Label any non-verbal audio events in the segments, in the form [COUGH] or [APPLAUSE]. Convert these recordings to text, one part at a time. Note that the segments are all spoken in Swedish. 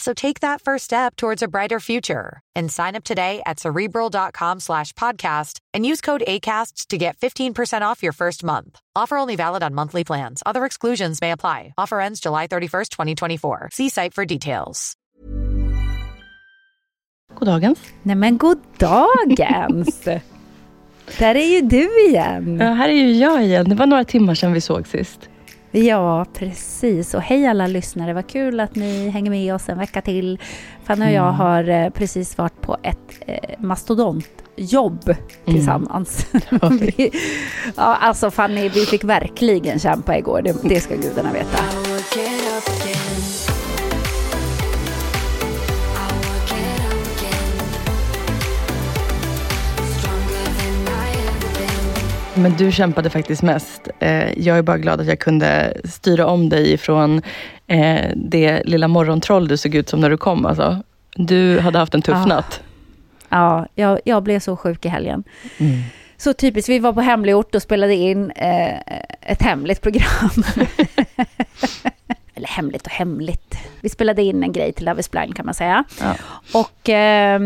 So take that first step towards a brighter future and sign up today at cerebral.com slash podcast and use code ACasts to get 15% off your first month. Offer only valid on monthly plans. Other exclusions may apply. Offer ends July 31st, 2024. See site for details. Goddagens. Nej men goddagens! [LAUGHS] Där är ju du igen. Ja, här är ju jag igen. Det var några timmar sedan vi såg sist. Ja, precis. Och hej alla lyssnare. Vad kul att ni hänger med oss en vecka till. Fanny och jag Mm. har eh, precis varit på ett eh, mastodontjobb tillsammans. [LAUGHS] vi, ja, alltså Fanny, vi fick verkligen kämpa igår. Det, det ska gudarna veta. Men du kämpade faktiskt mest. Eh, jag är bara glad att jag kunde styra om dig ifrån eh, det lilla morgontroll du såg ut som när du kom. Alltså. Du hade haft en tuff Ah. natt. Ja, jag, jag blev så sjuk i helgen. Mm. Så typiskt, vi var på hemlig ort och spelade in eh, ett hemligt program. [LAUGHS] Eller hemligt och hemligt. Vi spelade in en grej till Love is blind kan man säga. Ja. Och eh,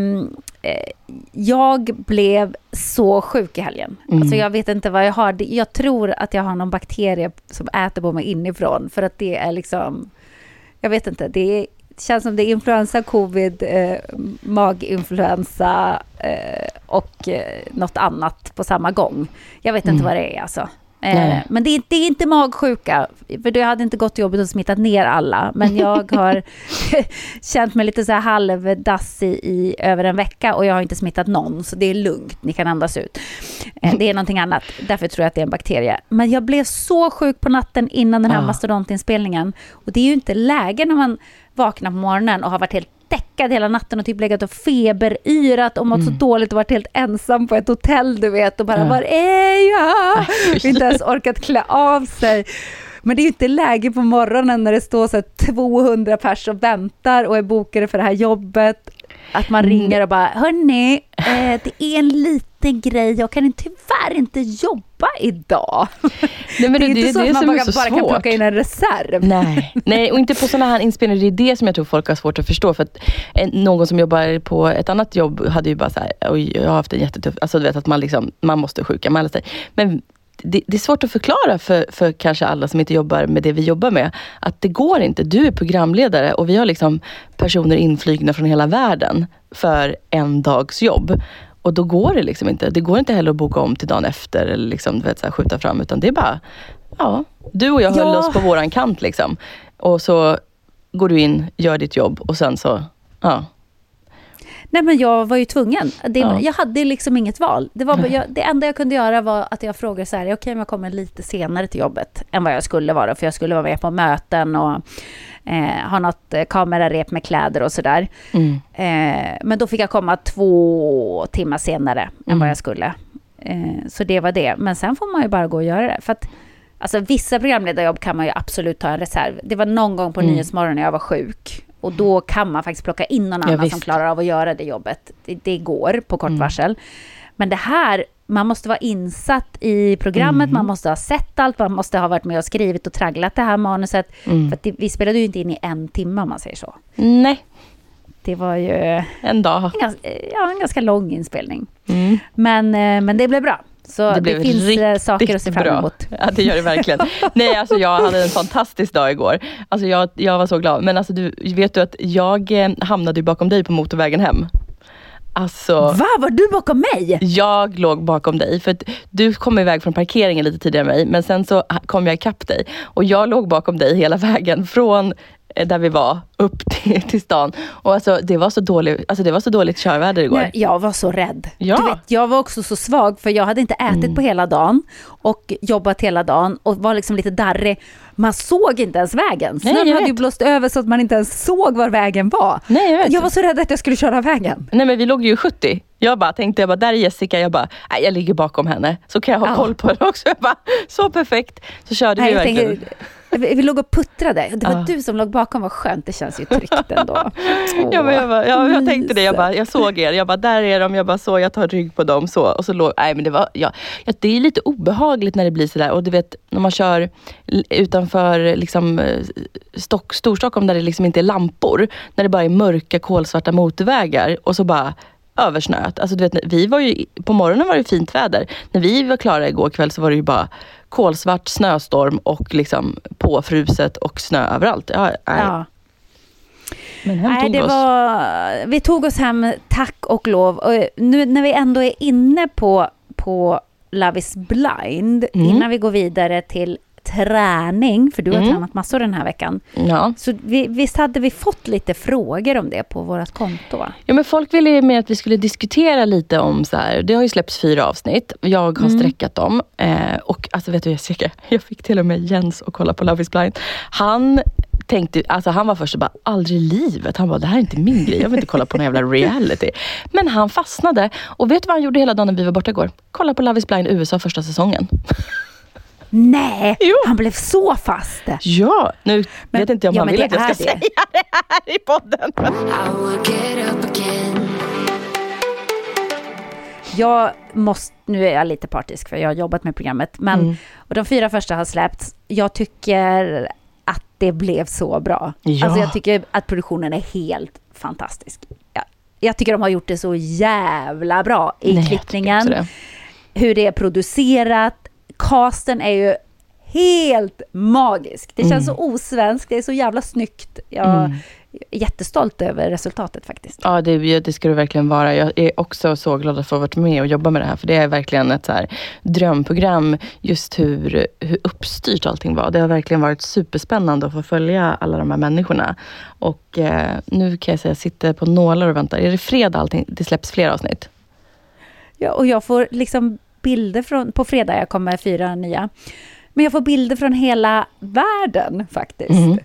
jag blev så sjuk i helgen. Mm. Alltså jag vet inte vad jag har. Jag tror att jag har någon bakterie som äter på mig inifrån. För att det är liksom... Jag vet inte. Det, är, det känns som det är influensa, covid, eh, maginfluensa eh, och eh, något annat på samma gång. Jag vet inte Mm. vad det är alltså. Eh, men det är, det är inte magsjuka, för det hade inte gått till jobbet och smittat ner alla. Men [LAUGHS] jag har [LAUGHS] känt mig lite så här halvdassig i över en vecka och jag har inte smittat någon, så det är lugnt, ni kan andas ut. Eh, det är [LAUGHS] någonting annat, därför tror jag att det är en bakterie. Men jag blev så sjuk på natten innan den här Ja. mastodontinspelningen. Och det är ju inte läge när man vaknar på morgonen och har varit helt däckad hela natten och typ legat och feberyrat och mått så dåligt och varit helt ensam på ett hotell, du vet, och bara Ja. var är jag? fy. inte ens orkat klä av sig. Men det är ju inte läge på morgonen när det står så här 200 pers och väntar och är bokade för det här jobbet. Att man Mm. ringer och bara, hörni, eh, det är en liten grej, jag kan tyvärr inte jobba idag. [LAUGHS] Nej, det är det, inte det, så det att man bara, bara kan plocka in en reserv. Nej. [LAUGHS] Nej, och inte på sådana här inspelningar. Det är det som jag tror folk har svårt att förstå. För att eh, någon som jobbar på ett annat jobb hade ju bara så här, jag har haft en jättetuff... Alltså du vet att man liksom, man måste sjukanmäla sig. Men det, det är svårt att förklara för, för kanske alla som inte jobbar med det vi jobbar med. Att det går inte. Du är programledare och vi har liksom personer inflygna från hela världen för en dags jobb. Och då går det liksom inte. Det går inte heller att boka om till dagen efter eller liksom, vet, så här, skjuta fram. Utan det är bara, ja, du och jag höll Ja. oss på våran kant. Liksom. Och så går du in, gör ditt jobb och sen så, ja. Nej men jag var ju tvungen. Det, Ja. Jag hade liksom inget val. Det, var, [LAUGHS] jag, det enda jag kunde göra var att jag frågade så här, okej om jag kommer lite senare till jobbet än vad jag skulle vara, för jag skulle vara med på möten och eh, ha något eh, kamerarep med kläder och sådär. Mm. Eh, men då fick jag komma två timmar senare än Mm. vad jag skulle. Eh, så det var det. Men sen får man ju bara gå och göra det. För att, alltså, vissa programledarjobb kan man ju absolut ta en reserv. Det var någon gång på Mm. Nyhetsmorgon när jag var sjuk. Och då kan man faktiskt plocka in någon Ja, annan som visst. klarar av att göra det jobbet. Det, det går på kort Mm. varsel. Men det här, man måste vara insatt i programmet, Mm. man måste ha sett allt, man måste ha varit med och skrivit och tragglat det här manuset. Mm. För det, vi spelade ju inte in i en timme om man säger så. Nej, Det var ju en dag. en ganska, ja, en ganska lång inspelning. Mm. Men, eh, men det blev bra. Så Det det, finns eh, saker att se fram bra. emot. [LAUGHS] Ja, det gör det verkligen. Nej, alltså jag hade en fantastisk dag igår. Alltså jag, jag var så glad. Men alltså du, vet du att jag eh, hamnade bakom dig på motorvägen hem? Alltså, Va, var du bakom mig? jag låg bakom dig för du kom iväg från parkeringen lite tidigare än mig men sen så kom jag ikapp dig och jag låg bakom dig hela vägen från där vi var upp [LAUGHS] till, till stan. Och alltså, det, var så dålig, alltså, det var så dåligt körväder igår. Nej, jag var så rädd. Ja. Du vet, jag var också så svag för jag hade inte ätit Mm. på hela dagen och jobbat hela dagen och var liksom lite darrig. Man såg inte ens vägen. Nej, Snön jag hade ju blåst över så att man inte ens såg var vägen var. Nej, jag vet. Jag var så rädd att jag skulle köra vägen. Nej men vi låg ju i 70. Jag bara tänkte, jag bara, där är Jessica. Jag bara, nej, jag ligger bakom henne. Så kan jag ha Ja. koll på henne också. Jag bara, så perfekt. Så körde Nej, vi jag verkligen. tänkte, vi, vi låg och puttrade. Det var Ja. du som låg bakom, vad skönt. Det känns ju tryggt ändå. [LAUGHS] Ja, men jag, bara, jag, jag tänkte det, jag, bara, jag såg er, jag bara, där är de, jag bara så, jag tar rygg på dem så. Och så låg, nej men det var, ja, det är lite obehagligt när det blir sådär. Och du vet, när man kör utanför liksom, eh, Stock, Storstockholm där det liksom inte är lampor. När det bara är mörka kolsvarta motorvägar och så bara översnöat. Alltså, du vet, vi var ju, på morgonen var det fint väder. När vi var klara igår kväll så var det ju bara kolsvart snöstorm och liksom påfruset och snö överallt. Ja, nej. Ja. Men hem Nej, tog det oss. var, vi tog oss hem, tack och lov. Och nu när vi ändå är inne på, på Love is blind, Mm. innan vi går vidare till träning, för du har Mm. tränat massor den här veckan. Ja. Så vi, visst hade vi fått lite frågor om det på vårt konto? Ja, men folk ville ju med att vi skulle diskutera lite om så här. Det har ju släppts fyra avsnitt. Jag har streckat dem. Eh, och alltså vet du Jessica, jag fick till och med Jens att kolla på Love is blind. Han tänkte, alltså han var först och bara, aldrig i livet. Han bara, det här är inte min grej. Jag vill inte kolla på någon jävla reality. Men han fastnade. Och vet du vad han gjorde hela dagen när vi var borta igår? Kolla på Love is blind USA första säsongen. Nej, Jo. han blev så fast. Ja, nu Men- vet inte jag om ja, han vill att jag ska det. säga det här i podden. Jag måste, nu är jag lite partisk för jag har jobbat med programmet, men Mm. och de fyra första har släppts. Jag tycker att det blev så bra. Ja. Alltså jag tycker att produktionen är helt fantastisk. Jag, jag tycker de har gjort det så jävla bra i Nej, klippningen, hur det är producerat. Casten är ju helt magisk. Det känns Mm. så osvenskt, det är så jävla snyggt. Jag Mm. är jättestolt över resultatet faktiskt. Ja, det, det ska du verkligen vara. Jag är också så glad att få varit med och jobba med det här. För det är verkligen ett så här drömprogram. Just hur, hur uppstyrt allting var. Det har verkligen varit superspännande att få följa alla de här människorna. Och eh, nu kan jag säga, jag sitter på nålar och väntar. Är det fredag allting? Det släpps fler avsnitt? Ja, och jag får liksom bilder från, på fredag, jag kommer fyra nya, men jag får bilder från hela världen faktiskt. Mm.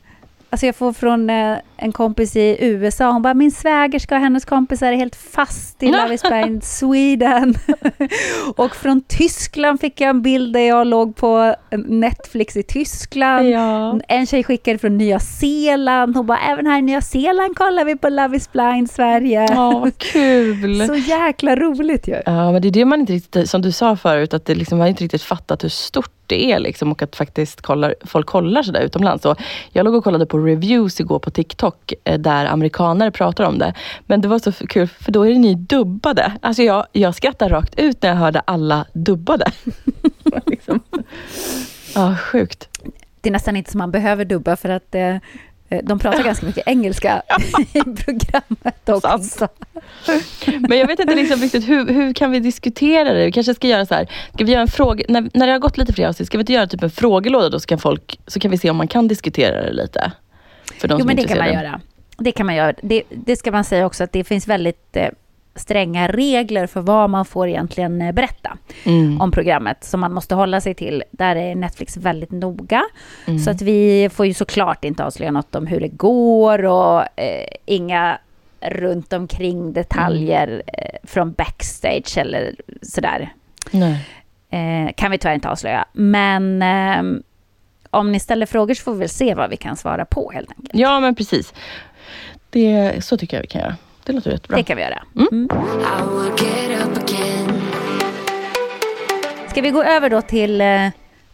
Alltså jag får från eh, en kompis i USA, hon bara, min svägerska och hennes kompisar är helt fast i Love is blind [LAUGHS] Sweden. [LAUGHS] och från Tyskland fick jag en bild där jag låg på Netflix i Tyskland. Ja. En tjej skickade från Nya Zeeland, hon bara, även här i Nya Zeeland kollar vi på Love is blind Sverige. Ja, vad kul. [LAUGHS] Så jäkla roligt ju. Ja, men det är det man inte riktigt, som du sa förut, att det liksom, man inte riktigt fattat hur stort det är liksom, och att faktiskt kollar, folk kollar sådär utomlands. Så jag låg och kollade på reviews igår på TikTok eh, där amerikanare pratar om det. Men det var så kul, för då är ni dubbade. Alltså jag, jag skrattar rakt ut när jag hörde alla dubbade. [LAUGHS] liksom. Ja, sjukt. det är nästan inte som man behöver dubba för att eh, de pratar ganska mycket engelska [LAUGHS] i programmet också. Men jag vet inte liksom riktigt, hur, hur kan vi diskutera det? Vi kanske ska göra så här, ska vi göra en fråga, när, när det har gått lite fler avsnitt, ska vi inte göra typ en frågelåda då så kan, folk, så kan vi se om man kan diskutera det lite? För de Jo, men det kan man göra. Det kan man göra. Det, det ska man säga också att det finns väldigt eh, stränga regler för vad man får egentligen eh, berätta Mm. om programmet som man måste hålla sig till. Där är Netflix väldigt noga. Mm. Så att vi får ju såklart inte avslöja något om hur det går och eh, inga runt omkring detaljer Mm. eh, från backstage eller sådär. Eh, kan vi tyvärr inte avslöja. Men ehm, om ni ställer frågor så får vi väl se vad vi kan svara på helt enkelt. Ja, men precis. Det, så tycker jag vi kan göra. Det låter jättebra. Det kan vi göra. Mm. Mm. Ska vi gå över då till eh,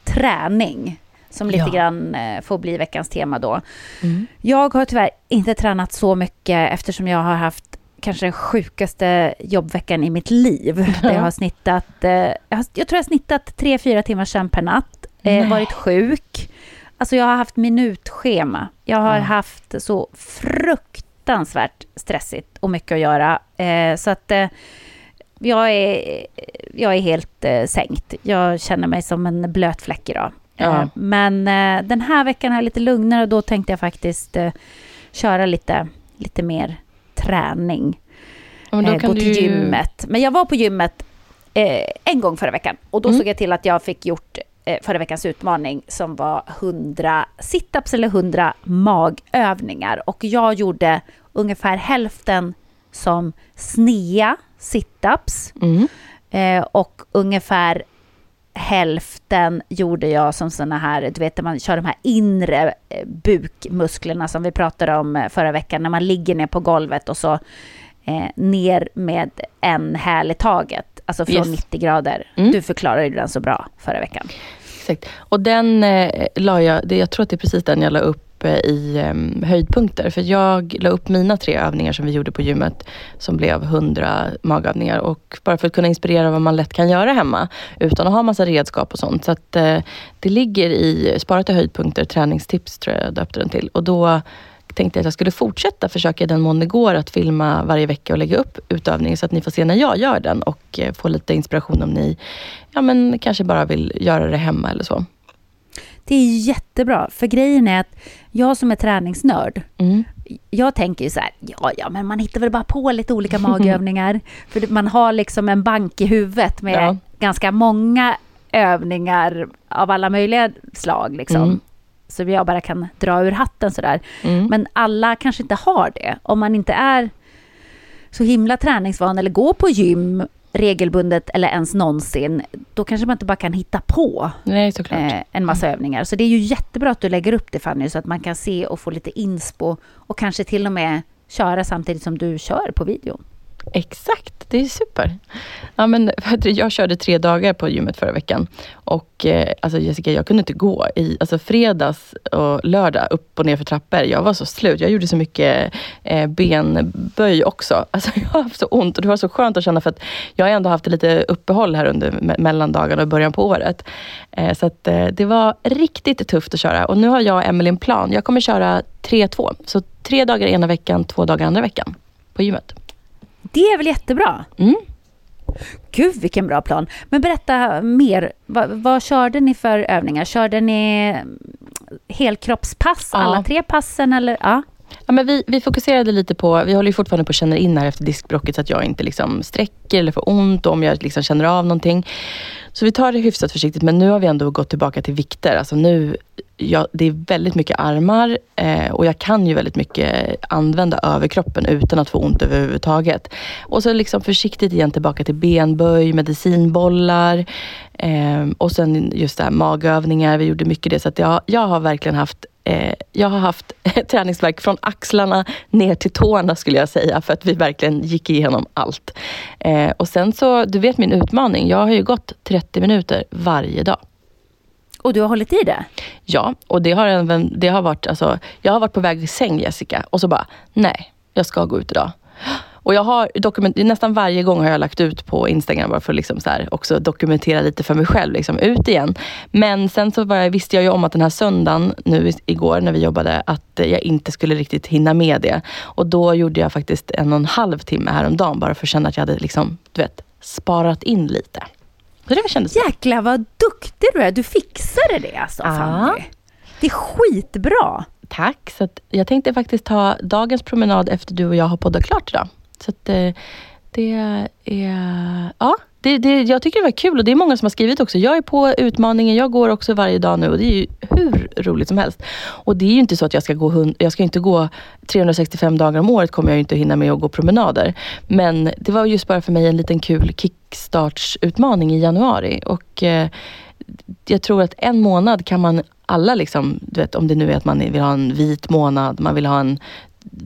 träning? Som lite Ja. grann eh, får bli veckans tema då. Mm. Jag har tyvärr inte tränat så mycket eftersom jag har haft kanske den sjukaste jobbveckan i mitt liv. [LAUGHS] Jag har snittat, eh, jag, har, jag tror jag har snittat tre fyra timmar sömn per natt. Eh, varit sjuk. Alltså jag har haft minutschema. Jag har Ja. haft så fruktansvärt stressigt och mycket att göra. Eh, så att eh, jag, är, jag är helt eh, sänkt. Jag känner mig som en blöt fläck idag. Ja. Eh, men eh, den här veckan är lite lugnare och då tänkte jag faktiskt eh, köra lite, lite mer träning. Ja, gå du till ju- gymmet. Men jag var på gymmet en gång förra veckan och då Mm. såg jag till att jag fick gjort förra veckans utmaning som var 100 situps eller 100 magövningar. Och jag gjorde ungefär hälften som snea situps Mm. eh, och ungefär hälften gjorde jag som såna här, du vet när man kör de här inre eh, bukmusklerna som vi pratade om eh, förra veckan, när man ligger ner på golvet och så eh, ner med en häl i taget, alltså från Yes. 90 grader. Mm. Du förklarade ju den så bra förra veckan. Exakt. Och den eh, la jag, det, jag tror att det är precis den jag la upp eh, i eh, höjdpunkter. För jag la upp mina tre övningar som vi gjorde på gymmet som blev 100 magövningar. Och bara för att kunna inspirera vad man lätt kan göra hemma utan att ha massa redskap och sånt. Så att eh, det ligger i sparat till höjdpunkter, träningstips tror jag jag döpte den till. Och då tänkte att jag skulle fortsätta försöka i den mån det går att filma varje vecka och lägga upp utövningen så att ni får se när jag gör den och eh, få lite inspiration om ni ja, men kanske bara vill göra det hemma eller så. Det är jättebra, för grejen är att jag som är träningsnörd, Mm. jag tänker ju så här, ja, ja, men man hittar väl bara på lite olika [LAUGHS] magövningar. För man har liksom en bank i huvudet med Ja. ganska många övningar av alla möjliga slag. Liksom. Mm. Så jag bara kan dra ur hatten sådär. Mm. Men alla kanske inte har det. Om man inte är så himla träningsvan eller går på gym regelbundet eller ens någonsin, då kanske man inte bara kan hitta på Nej, eh, en massa övningar. Så det är ju jättebra att du lägger upp det Fanny, så att man kan se och få lite inspo och kanske till och med köra samtidigt som du kör på video. Exakt, det är super. Ja, men, jag körde tre dagar på gymmet förra veckan. Och eh, alltså Jessica, jag kunde inte gå. I, alltså fredags och lördag upp och ner för trappor. Jag var så slut. Jag gjorde så mycket eh, benböj också. [LAUGHS] Alltså, jag har haft så ont och det var så skönt att känna för att jag har ändå haft lite uppehåll här under me- mellandagarna och början på året. Eh, så att, eh, det var riktigt tufft att köra. Och nu har jag och Emelie en plan. Jag kommer köra 3-2. Så tre dagar ena veckan, två dagar andra veckan på gymmet. Det är väl jättebra? Mm. Gud vilken bra plan. Men berätta mer. Va, vad körde ni för övningar? Körde ni mm, helkroppspass, Ja. alla tre passen eller? Ja. Ja, men vi, vi fokuserade lite på, vi håller ju fortfarande på att känna in här efter diskbråcket så att jag inte liksom sträcker eller får ont om jag liksom känner av någonting. Så vi tar det hyfsat försiktigt men nu har vi ändå gått tillbaka till vikter. Alltså nu, ja, det är väldigt mycket armar eh, och jag kan ju väldigt mycket använda överkroppen utan att få ont överhuvudtaget. Och så liksom försiktigt igen tillbaka till benböj, medicinbollar eh, och sen just det här magövningar. Vi gjorde mycket det så att jag, jag har verkligen haft Eh, jag har haft [LAUGHS] träningsvärk från axlarna ner till tårna skulle jag säga, för att vi verkligen gick igenom allt. Eh, och sen så, du vet min utmaning, jag har ju gått 30 minuter varje dag. Och du har hållit i det? Ja, och det har, även, det har varit, alltså, jag har varit på väg till säng Jessica och så bara, nej, jag ska gå ut idag. Och jag har dokument, nästan varje gång har jag lagt ut på Instagram bara för att liksom så här, också dokumentera lite för mig själv. Liksom, ut igen. Men sen så var jag, visste jag ju om att den här söndagen, nu igår när vi jobbade, att jag inte skulle riktigt hinna med det. Och då gjorde jag faktiskt en och en halv timme häromdagen bara för att känna att jag hade liksom, du vet, sparat in lite. Så det kändes. Jäklar vad duktig du är. Du fixade det alltså, Ja. Fanny. Det är skitbra. Tack. Så jag tänkte faktiskt ta dagens promenad efter du och jag har poddat klart idag. Så att eh, det är... Ja, det, det, jag tycker det var kul och det är många som har skrivit också. Jag är på utmaningen, jag går också varje dag nu och det är ju hur roligt som helst. Och det är ju inte så att jag ska gå, hund, jag ska inte gå 365 dagar om året kommer jag ju inte hinna med att gå promenader. Men det var just bara för mig en liten kul kickstartsutmaning i januari. Och eh, jag tror att en månad kan man alla, liksom, du vet, om det nu är att man vill ha en vit månad, man vill ha en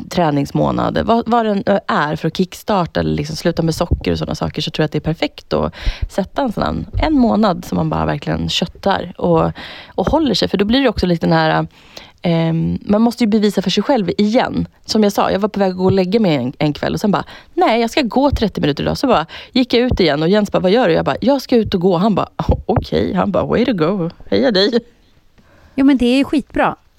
träningsmånad, vad, vad den är för att kickstarta eller liksom sluta med socker och sådana saker, så tror jag att det är perfekt att sätta en sån här, en månad som man bara verkligen köttar och, och håller sig. För då blir det också lite den här Um, ehm, man måste ju bevisa för sig själv igen. Som jag sa, jag var på väg att gå och lägga mig en, en kväll och sen bara, nej jag ska gå 30 minuter idag. Så bara gick jag ut igen och Jens bara, vad gör du? Jag bara, jag ska ut och gå. Han bara, okej. okej. Han bara, way to go. Heja dig. Jo, men det är ju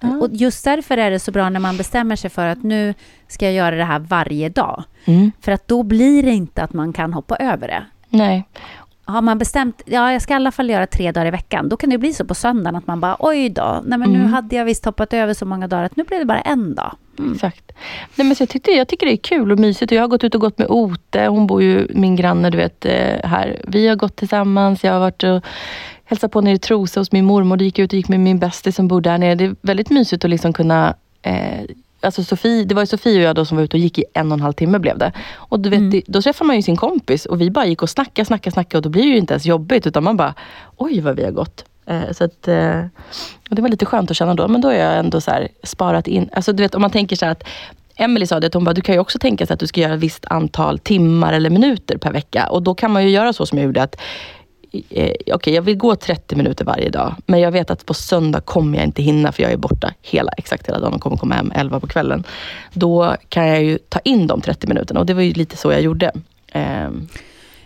skitbra. Och just därför är det så bra när man bestämmer sig för att nu ska jag göra det här varje dag. Mm. För att då blir det inte att man kan hoppa över det. Nej. Har man bestämt, ja jag ska i alla fall göra tre dagar i veckan, då kan det bli så på söndagen att man bara oj då, nej men nu Mm. hade jag visst hoppat över så många dagar att nu blir det bara en dag. Exakt. Nej, men så jag, tyckte, jag tycker det är kul och mysigt. Och jag har gått ut och gått med Ote. Hon bor ju, min granne, du vet, eh, här. Vi har gått tillsammans. Jag har varit och hälsat på nere i Trosa hos min mormor. Då gick ut och gick med min bästis som bor där nere. Det är väldigt mysigt att liksom kunna eh, Alltså Sofie, det var ju Sofie och jag då som var ute och gick i en och en halv timme blev det. Och du vet, Mm. det- då träffar man ju sin kompis och vi bara gick och snackade, snackade, snackade och då blir det ju inte ens jobbigt utan man bara, oj vad vi har gått. Eh, så att, eh, och det var lite skönt att känna då, men då har jag ändå så här sparat in, alltså du vet om man tänker så här att Emelie sa det, att hon bara, du kan ju också tänka sig att du ska göra ett visst antal timmar eller minuter per vecka. Och då kan man ju göra så som jag gjorde, att eh, okej, jag vill gå 30 minuter varje dag, men jag vet att på söndag kommer jag inte hinna, för jag är borta hela, exakt hela dagen och kommer komma hem 11 på kvällen. Då kan jag ju ta in de 30 minuterna och det var ju lite så jag gjorde. Eh.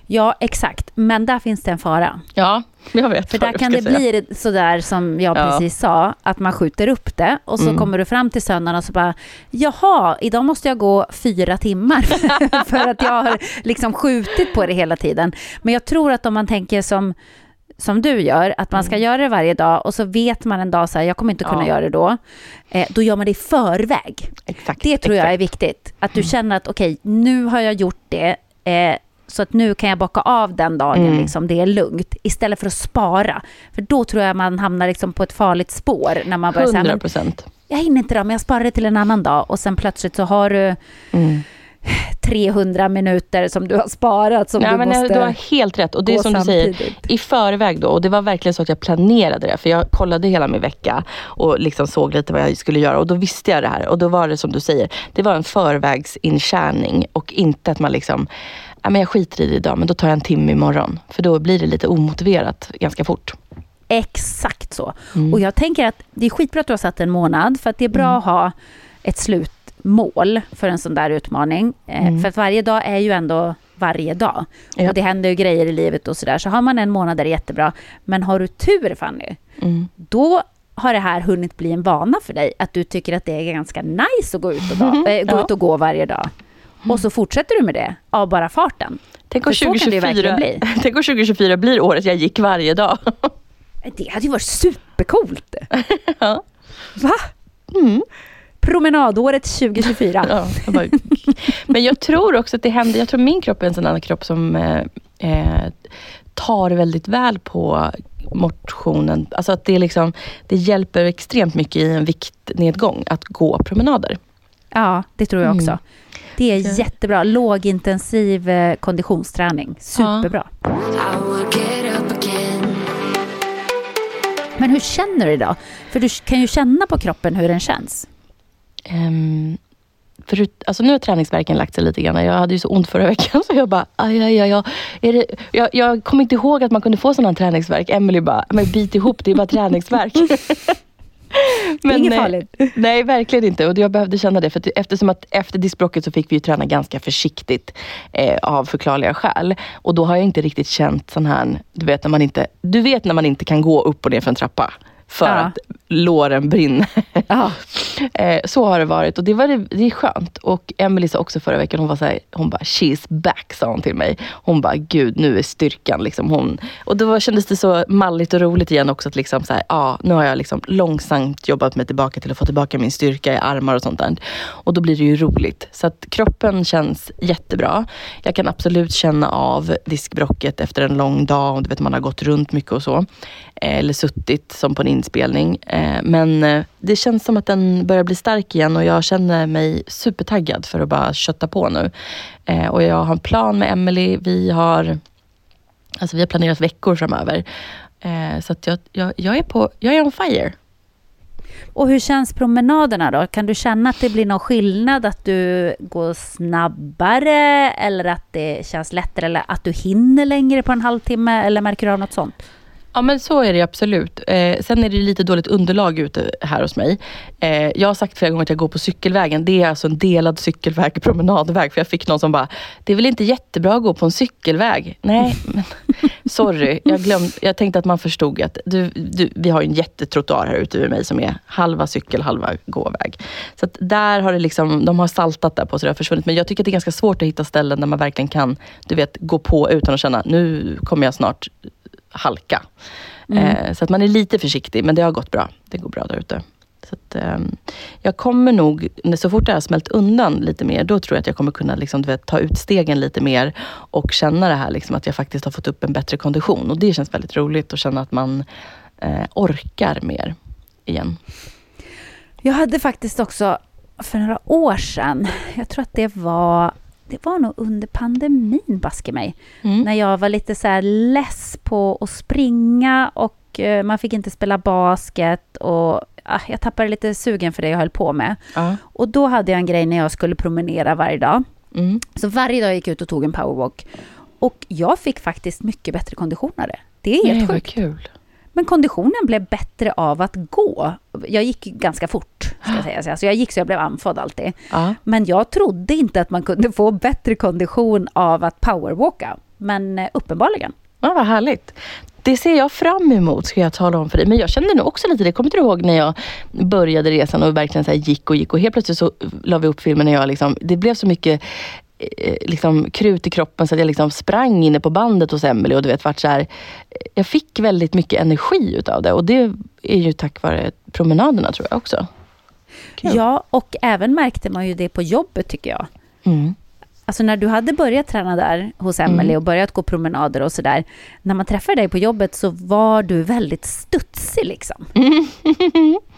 Ja, exakt. Men där finns det en fara. ja, jag vet För där jag kan det säga. bli sådär som jag Ja. precis sa, att man skjuter upp det och så Mm. kommer du fram till söndagen och så bara, jaha, idag måste jag gå fyra timmar [LAUGHS] för att jag har liksom skjutit på det hela tiden. Men jag tror att om man tänker som som du gör, att man ska göra det varje dag och så vet man en dag så här, jag kommer inte kunna Mm. Ja. göra det då. Eh, då gör man det i förväg. Exakt, Det tror jag exakt. är viktigt. Att du känner att okej, nu har jag gjort det. Eh, så att nu kan jag bocka av den dagen, Mm. liksom, det är lugnt. Istället för att spara. För då tror jag man hamnar liksom på ett farligt spår. När man börjar säga, 100 men procent. jag hinner inte då, men jag sparar det till en annan dag. Och sen plötsligt så har du Mm. 300 minuter som du har sparat som Nej, du men måste du har helt rätt. Och det är som du säger, samtidigt. i förväg då. Och det var verkligen så att jag planerade det. För jag kollade hela min vecka och liksom såg lite vad jag skulle göra. Och då visste jag det här. Och då var det som du säger, det var en förvägsinkärning. Och inte att man liksom, ja men jag skiter i det idag, men då tar jag en timme imorgon. För då blir det lite omotiverat ganska fort. Exakt så. Mm. Och jag tänker att det är skitbra att du har satt en månad, för att det är bra Mm. att ha ett slutmål för en sån där utmaning. Eh, Mm. För att varje dag är ju ändå varje dag. Ja. Och det händer ju grejer i livet och sådär. Så har man en månad är det jättebra. Men har du tur Fanny, Mm. då har det här hunnit bli en vana för dig. Att du tycker att det är ganska nice att gå ut och, dag, [LAUGHS] äh, gå Ja. ut och gå varje dag. Och så fortsätter du med det av bara farten. Tänk om, För så kan det ju 2024, verkligen bli. [LAUGHS] tänk om 2024 blir året jag gick varje dag. Det hade ju varit supercoolt. [LAUGHS] Ja. Va? Mm. Promenadåret 2024. [LAUGHS] Ja, jag bara, men jag tror också att det händer, jag tror min kropp är en sån här kropp som eh, eh, tar väldigt väl på motionen. Alltså att det, liksom, det hjälper extremt mycket i en viktnedgång att gå promenader. Ja, det tror jag Mm. Det är Så- jättebra. Lågintensiv eh, konditionsträning. Superbra. Men hur känner du idag? För du kan ju känna på kroppen hur den känns. Um, förut, alltså nu har träningsverken lagt sig lite grann. Jag hade ju så ont förra veckan så jag bara, aj, aj, aj, aj. Jag, jag kommer inte ihåg att man kunde få här träningsverk. Emily bara, men bit ihop, det är bara träningsverk. [LAUGHS] [LAUGHS] Är inget eh, farligt. [LAUGHS] Nej, verkligen inte. Och jag behövde känna det. För att eftersom att efter diskbråcket så fick vi ju träna ganska försiktigt eh, av förklarliga skäl. Och då har jag inte riktigt känt sån här, du vet när man inte, du vet när man inte kan gå upp och ner för en trappa. För Ja. att låren brinner. [LAUGHS] Ja. Eh, så har det varit och det, var det, det är skönt. Och Emily sa också förra veckan, hon var så här, hon bara she's back sa hon till mig. Hon bara gud nu är styrkan liksom hon. Och då var, kändes det så malligt och roligt igen också att liksom så här, ja, nu har jag liksom långsamt jobbat mig tillbaka till att få tillbaka min styrka i armar och sånt där. Och då blir det ju roligt. Så att kroppen känns jättebra. Jag kan absolut känna av diskbrocket efter en lång dag och du vet man har gått runt mycket och så. Eh, eller suttit som på en inspelning. Eh, men eh, det känns som att den börjar bli stark igen och jag känner mig supertaggad för att bara kötta på nu. Eh, och jag har en plan med Emily. Vi har, alltså vi har planerat veckor framöver. Så att jag, jag, jag, är på, jag är on fire. Och hur känns promenaderna då? Kan du känna att det blir någon skillnad? Att du går snabbare eller att det känns lättare eller att du hinner längre på en halvtimme eller märker du av något sånt? Ja men så är det absolut. Eh, sen är det lite dåligt underlag ute här hos mig. Eh, jag har sagt flera gånger att jag går på cykelvägen. Det är alltså en delad cykelväg, [LAUGHS] promenadväg. För jag fick någon som bara, det är väl inte jättebra att gå på en cykelväg? Nej, men [LAUGHS] Sorry, jag, glömde, jag tänkte att man förstod att du, du, vi har en jättetrottoar här ute vid mig som är halva cykel, halva gåväg. Så att där har det liksom, de har saltat där på så det har försvunnit. Men jag tycker att det är ganska svårt att hitta ställen där man verkligen kan du vet, gå på utan att känna, nu kommer jag snart halka. Eh, så att man är lite försiktig, men det har gått bra. Det går bra där ute. Så att, ehm, jag kommer nog, så fort det har smält undan lite mer, då tror jag att jag kommer kunna liksom, vet, ta ut stegen lite mer och känna det här liksom, att jag faktiskt har fått upp en bättre kondition. Och det känns väldigt roligt att känna att man eh, orkar mer igen. Jag hade faktiskt också för några år sedan, jag tror att det var, det var nog under pandemin, baske mig, Mm. när jag var lite så här less på att springa och eh, man fick inte spela basket och ah, jag tappade lite sugen för det jag höll på med. Ja. Och då hade jag en grej när jag skulle promenera varje dag. Mm. Så varje dag gick jag ut och tog en powerwalk. Och jag fick faktiskt mycket bättre kondition av det. Det är helt Nej, vad sjukt. kul. Men konditionen blev bättre av att gå. Jag gick ganska fort, ska jag säga. Alltså jag gick så jag blev andfådd alltid. Ja. Men jag trodde inte att man kunde få bättre kondition av att powerwalka. Men eh, uppenbarligen. Ja, vad härligt. Det ser jag fram emot, ska jag tala om för dig. Men jag kände nog också lite det. Kommer du ihåg när jag började resan och verkligen så gick och gick och helt plötsligt så la vi upp filmen när jag liksom, det blev så mycket liksom, krut i kroppen så att jag liksom sprang inne på bandet hos Emelie och du vet vart så här, Jag fick väldigt mycket energi utav det och det är ju tack vare promenaderna tror jag också. Kul. Ja, och även märkte man ju det på jobbet tycker jag. Mm. Alltså när du hade börjat träna där hos Emelie och börjat gå promenader och sådär. När man träffade dig på jobbet så var du väldigt studsig liksom. [LAUGHS] [LAUGHS]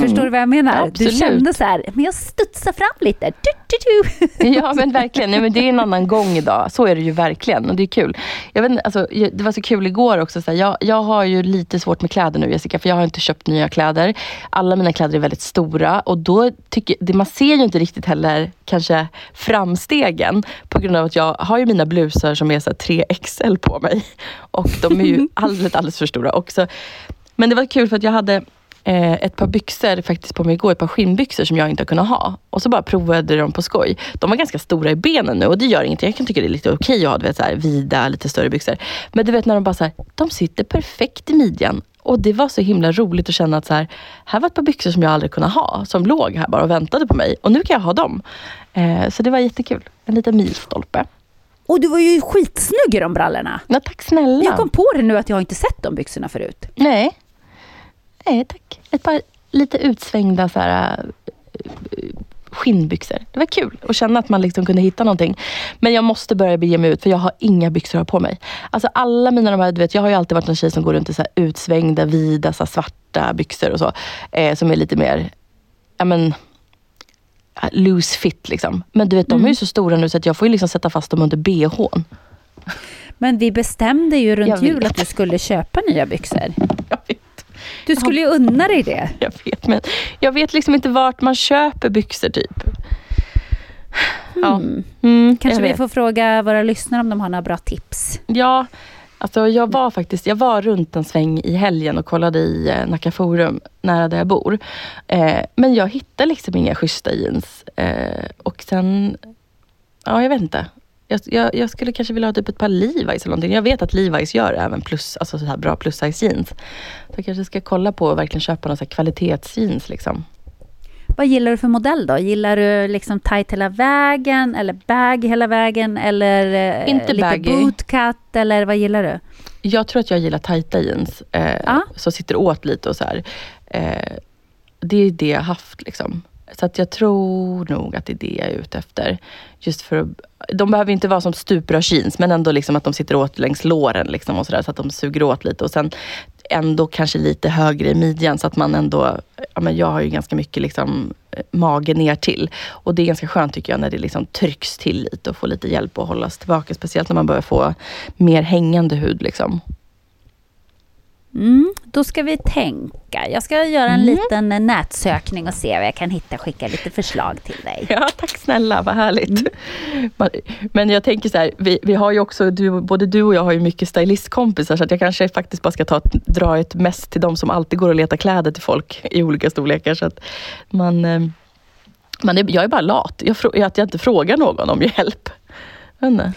Förstår du vad jag menar? Mm. Absolut. Du kände så här, men jag studsar fram lite. Du, du, du. [LAUGHS] Ja men verkligen, Nej, men det är en annan gång idag. Så är det ju verkligen och det är kul. Jag vet, alltså, det var så kul igår också. Så här, jag, jag har ju lite svårt med kläder nu Jessica, för jag har inte köpt nya kläder. Alla mina kläder är väldigt stora och då tycker det, man ser ju inte riktigt heller kanske framstegen på grund av att jag har ju mina blusar som är så här 3XL på mig. Och de är ju [LAUGHS] alldeles, alldeles för stora. Och så, men det var kul för att jag hade eh, ett par byxor faktiskt på mig igår, ett par skinnbyxor som jag inte har kunnat ha. Och så bara provade dem på skoj. De var ganska stora i benen nu och det gör ingenting. Jag kan tycka det är lite okej att ha du vet, så här, vida, lite större byxor. Men du vet när de bara så här, de sitter perfekt i midjan. Och det var så himla roligt att känna att så här, här var ett par byxor som jag aldrig kunnat ha, som låg här bara och väntade på mig. Och nu kan jag ha dem. Eh, så det var jättekul. En liten milstolpe. Och du var ju skitsnygg i de brallorna. Ja, tack snälla. Jag kom på det nu att jag inte sett de byxorna förut. Nej. Nej, tack. Ett par lite utsvängda så här, eh, skinnbyxor. Det var kul att känna att man liksom kunde hitta någonting. Men jag måste börja bege mig ut för jag har inga byxor att ha på mig. Alltså alla mina de här, du vet, jag har ju alltid varit en tjej som går runt i så utsvängda, vida, så svarta byxor och så. Eh, som är lite mer, ja men, loose fit liksom. Men du vet, de är ju så stora nu så att jag får ju liksom sätta fast dem under bhn. Men vi bestämde ju runt jul att du skulle köpa nya byxor. [LAUGHS] Jag vet. Du skulle ju unna dig det. Jag vet, men jag vet liksom inte vart man köper byxor typ. Ja. Mm. Mm, Kanske vi får fråga våra lyssnare om de har några bra tips. Ja, alltså jag var faktiskt jag var runt en sväng i helgen och kollade i eh, Nacka Forum, nära där jag bor. Eh, men jag hittade liksom inga schyssta jeans. Eh, och sen, ja jag vet inte. Jag, jag, jag skulle kanske vilja ha typ ett par Levi's eller någonting. Jag vet att Levi's gör även plus, alltså så här bra plus size jeans. Så jag kanske ska kolla på och verkligen köpa några kvalitetsjeans liksom. Vad gillar du för modell då? Gillar du liksom tight hela vägen eller bag hela vägen eller eh, Inte lite baggy. bootcut eller vad gillar du? Jag tror att jag gillar tajta jeans. Eh, Ja. Som sitter åt lite och så här. Eh, det är det jag har haft. Liksom. Så att jag tror nog att det är det jag är ute efter. Just för att, de behöver inte vara som stuprörsjeans, men ändå liksom att de sitter åt längs låren. Liksom och så, där, så att de suger åt lite. Och sen ändå kanske lite högre i midjan, så att man ändå... Ja, men jag har ju ganska mycket liksom, eh, mage ner till. Och det är ganska skönt tycker jag, när det liksom trycks till lite och får lite hjälp att hållas tillbaka. Speciellt när man börjar få mer hängande hud. Liksom. Mm, då ska vi tänka. Jag ska göra en Mm. liten nätsökning och se vad jag kan hitta. Skicka lite förslag till dig. Ja, tack snälla, vad härligt. Man- Men jag tänker så här, vi, vi har ju också, du, både du och jag har ju mycket stylistkompisar så att jag kanske faktiskt bara ska ta dra ett mest till de som alltid går och letar kläder till folk i olika storlekar. Så att man, eh, man är, jag är bara lat. Jag, att jag inte frågar någon om hjälp. Inte.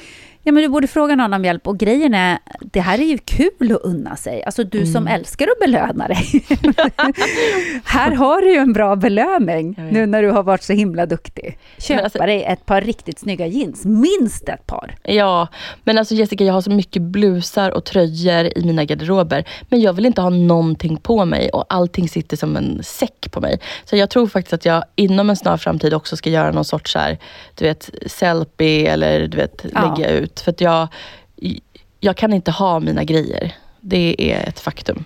Ja, men du borde fråga någon om hjälp. Och grejen är, det här är ju kul att unna sig. Alltså du som Mm. älskar att belöna dig. [LAUGHS] här har du ju en bra belöning nu när du har varit så himla duktig. Köpa alltså- dig ett par riktigt snygga jeans. Minst ett par. Ja, men alltså Jessica, jag har så mycket blusar och tröjor i mina garderober. Men jag vill inte ha någonting på mig och allting sitter som en säck på mig. Så jag tror faktiskt att jag inom en snar framtid också ska göra någon sorts så här, du vet, selfie eller du vet, Ja. lägga ut. För att jag, jag kan inte ha mina grejer. Det är ett faktum.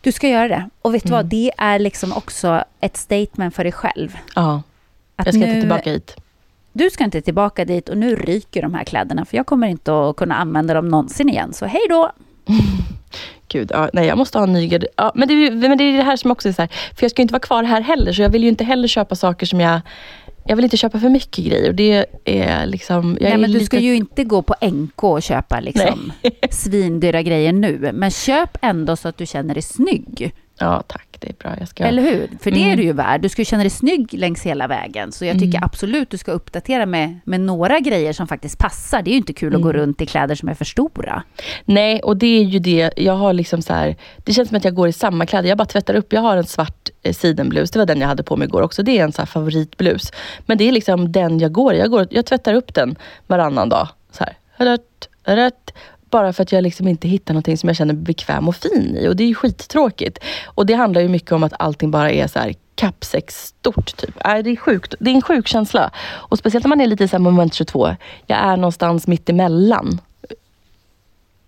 Du ska göra det. Och vet du Mm. vad, det är liksom också ett statement för dig själv. Ja, Att jag ska nu, inte tillbaka hit. Du ska inte tillbaka dit och nu ryker de här kläderna för jag kommer inte att kunna använda dem någonsin igen. Så hej då! [LAUGHS] Gud, ja, nej jag måste ha en ny garderob. Ja, men, men det är det här som också är så här, för jag ska ju inte vara kvar här heller, så jag vill ju inte heller köpa saker som jag... Jag vill inte köpa för mycket grejer. Och det är liksom... Jag Nej, men du lite, ska ju inte gå på NK och köpa liksom [LAUGHS] svindyra grejer nu. Men köp ändå så att du känner dig snygg. Ja, tack. Det är bra. Jag ska... Eller hur? För det är Mm. du ju värd. Du ska ju känna dig snygg längs hela vägen. Så jag tycker Mm. absolut du ska uppdatera med, med några grejer som faktiskt passar. Det är ju inte kul att gå Mm. runt i kläder som är för stora. Nej, och det är ju det. Jag har liksom så här, det känns som att jag går i samma kläder. Jag bara tvättar upp. Jag har en svart eh, sidenblus. Det var den jag hade på mig igår också. Det är en så favoritblus. Men det är liksom den jag går i. Jag, går, jag tvättar upp den varannan dag. Så här. Rött, rött. Bara för att jag liksom inte hittar någonting som jag känner mig bekväm och fin i. Och det är ju skittråkigt. Och det handlar ju mycket om att allting bara är så här kappsäck stort. Typ. Nej, det, är sjukt. det är en sjuk känsla. Och speciellt när man är lite i moment 22. Jag är någonstans mitt emellan.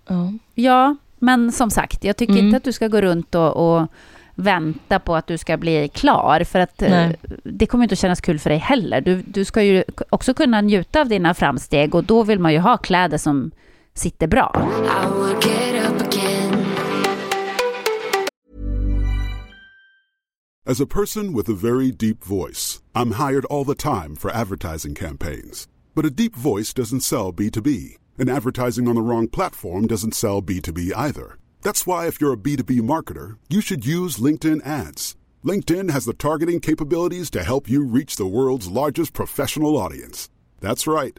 Ja. Ja, men som sagt, jag tycker Mm. inte att du ska gå runt och, och vänta på att du ska bli klar. För att eh, Nej. det kommer inte att kännas kul för dig heller. Du, du ska ju också kunna njuta av dina framsteg och då vill man ju ha kläder som sitter bra. As a person with a very deep voice, I'm hired all the time for advertising campaigns. But a deep voice doesn't sell B2B, and advertising on the wrong platform doesn't sell B2B either. That's why, if you're a B2B marketer, you should use LinkedIn ads. LinkedIn has the targeting capabilities to help you reach the world's largest professional audience. That's right,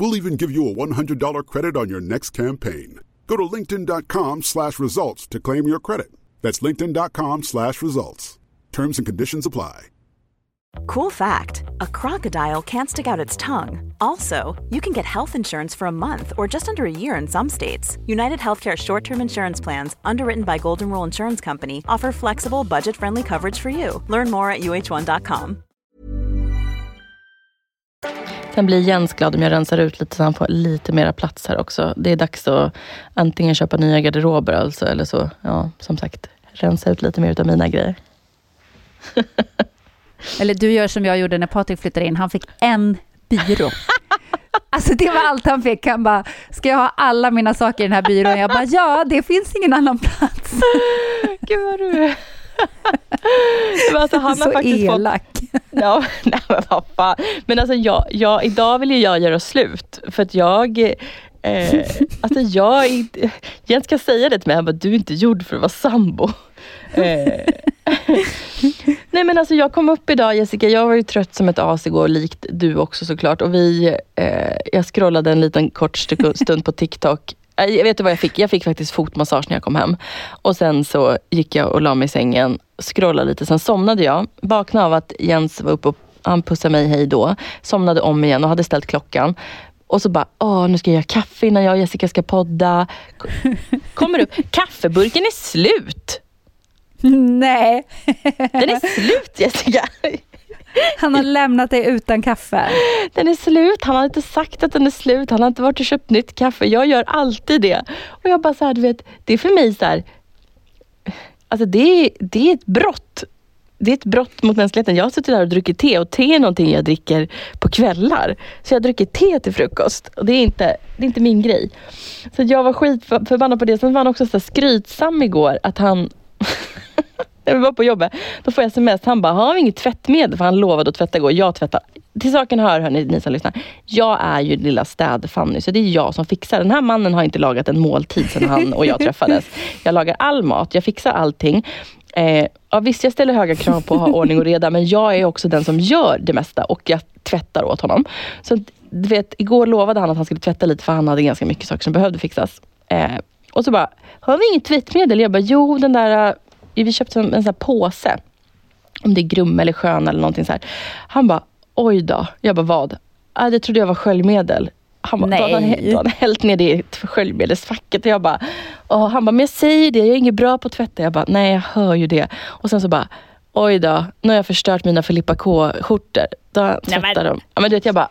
We'll even give you a $100 credit on your next campaign. Go to linkedin.com slash results to claim your credit. That's linkedin.com slash results. Terms and conditions apply. Cool fact a crocodile can't stick out its tongue. Also, you can get health insurance for a month or just under a year in some states. United Healthcare short term insurance plans, underwritten by Golden Rule Insurance Company, offer flexible, budget friendly coverage for you. Learn more at uh1.com. Sen blir Jens glad om jag rensar ut lite så han får lite mera plats här också. Det är dags att antingen köpa nya garderober alltså, eller så, ja, som sagt, rensa ut lite mer av mina grejer. [LAUGHS] Eller du gör som jag gjorde när Patrik flyttade in. Han fick en byrå. [LAUGHS] Alltså det var allt han fick. Han bara, ska jag ha alla mina saker i den här byrån? Jag bara, ja, det finns ingen annan plats. [LAUGHS] Gud vad du är. Men alltså, han Så faktiskt fått elak. Ja, [LAUGHS] nej men vad fan. Men alltså jag, jag, idag vill ju jag göra slut. För att jag, eh, alltså jag, inte- Jens ska säga det till mig, han bara, du är inte gjord för att vara sambo. Eh, [LAUGHS] nej men alltså jag kom upp idag Jessica, jag var ju trött som ett as igår, likt du också såklart. Och vi, eh, jag scrollade en liten kort stu- stund på TikTok. Eh, Jag vet du vad jag fick? Jag fick faktiskt fotmassage när jag kom hem. Och sen så gick jag och la mig i sängen, scrollade lite, sen somnade jag. Vaknade av att Jens var uppe och han pussade mig hej då. Somnade om igen och hade ställt klockan. Och så bara, åh nu ska jag göra kaffe innan jag och Jessica ska podda. Kommer upp, [LAUGHS] kaffeburken är slut! Nej, Den är slut Jessica! [LAUGHS] han har lämnat dig utan kaffe. Den är slut, han har inte sagt att den är slut, han har inte varit och köpt nytt kaffe. Jag gör alltid det. Och jag bara så här, du vet, det är för mig så här, alltså det är, det är ett brott. det är ett brott mot mänskligheten. Jag har suttit där och druckit te och te är någonting jag dricker på kvällar. Så jag dricker te till frukost och det är inte, det är inte min grej. Så jag var skitförbannad på det. Sen var han också så skrytsam igår att han [LAUGHS] när vi var på jobbet, då får jag sms. Han bara, har vi inget tvättmedel? För han lovade att tvätta igår. Jag tvättar. Till saken hör, hörni, ni som lyssnar. Jag är ju lilla städ-Fanny, så det är jag som fixar. Den här mannen har inte lagat en måltid sedan han och jag träffades. Jag lagar all mat, jag fixar allting. Eh, ja, visst, jag ställer höga krav på att ha ordning och reda, men jag är också den som gör det mesta och jag tvättar åt honom. Så du vet, igår lovade han att han skulle tvätta lite, för han hade ganska mycket saker som behövde fixas. Eh, och så bara, har vi inget tvättmedel? Jag bara, jo den där eh, vi köpte en, en sån påse. Om det är Grum eller Skön eller någonting så här. Han bara, oj då. Jag bara, vad? Ah, det trodde jag var sköljmedel. Han bara, Nej. Då hade han hällt ner det i sköljmedelsfacket. Och jag bara, och han bara, men jag säger det, jag är inget bra på att tvätta. Jag bara, nej jag hör ju det. Och sen så bara, oj då, nu har jag förstört mina Filippa K-skjortor. Då tvättar de. Ja, men du vet, jag bara,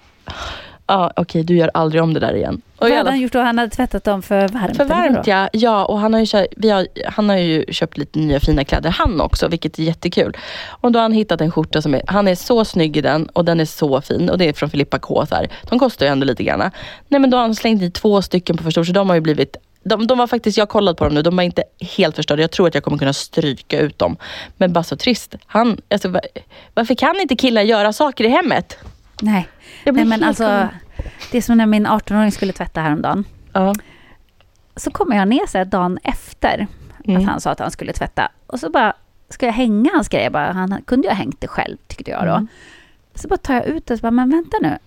ah, okej okay, du gör aldrig om det där igen. Och Vad hade han gjort då? Han hade tvättat dem för varmt? För varmt ja. ja och han har, ju, vi har, han har ju köpt lite nya fina kläder han också, vilket är jättekul. Och då har han hittat en skjorta som är, han är så snygg i den och den är så fin. Och det är från Filippa K. Så här. De kostar ju ändå lite grann. Nej men då har han slängt i två stycken på förstår så de har ju blivit de, de var faktiskt, jag har kollat på dem nu, de var inte helt förstörda. Jag tror att jag kommer kunna stryka ut dem. Men bara så trist. Han, alltså, varför kan inte killar göra saker i hemmet? Nej, Nej men alltså det är som när min 18-åring skulle tvätta häromdagen. Ja. Så kommer jag ner så här dagen efter mm. att han sa att han skulle tvätta. Och så bara, ska jag hänga hans grejer? Bara, han kunde ju ha hängt det själv, tyckte jag då. Mm. Så bara tar jag ut det och så bara, men vänta nu.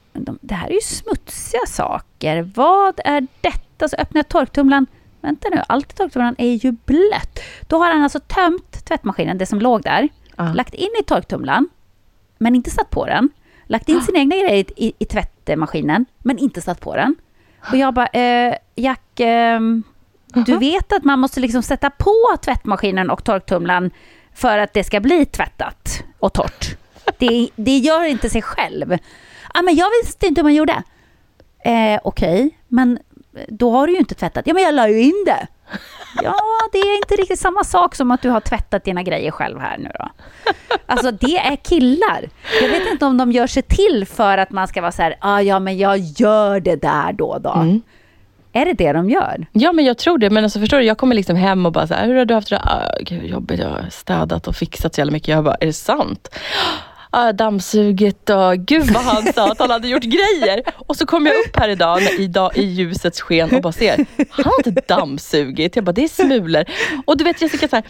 det här är ju smutsiga saker. Vad är detta? Så öppnar jag torktumlaren. Vänta nu, allt i torktumlaren är ju blött. Då har han alltså tömt tvättmaskinen, det som låg där, uh. lagt in i torktumlaren, men inte satt på den lagt in sina egna grejer i, i tvättmaskinen, men inte satt på den. Och jag bara, eh, Jack, eh, du vet att man måste liksom sätta på tvättmaskinen och torktumlaren för att det ska bli tvättat och torrt. Det, det gör inte sig själv. Ah, men jag visste inte hur man gjorde. Eh, Okej, okay, men då har du ju inte tvättat. Ja, men jag la ju in det. Ja, det är inte riktigt samma sak som att du har tvättat dina grejer själv här nu då. Alltså det är killar. Jag vet inte om de gör sig till för att man ska vara så här, ah, ja men jag gör det där då då. Mm. Är det det de gör? Ja, men jag tror det. Men alltså, förstår du, jag kommer liksom hem och bara så här, hur har du haft det? Ah, gud, jobbigt, jag har städat och fixat så jävla mycket. Jag bara, är det sant? Ah, dammsugit och gud vad han sa att han hade gjort grejer. Och så kom jag upp här idag i, dag, i ljusets sken och bara ser, han har inte dammsugit. Jag bara, det är smulor. Och du vet Jessica, så här,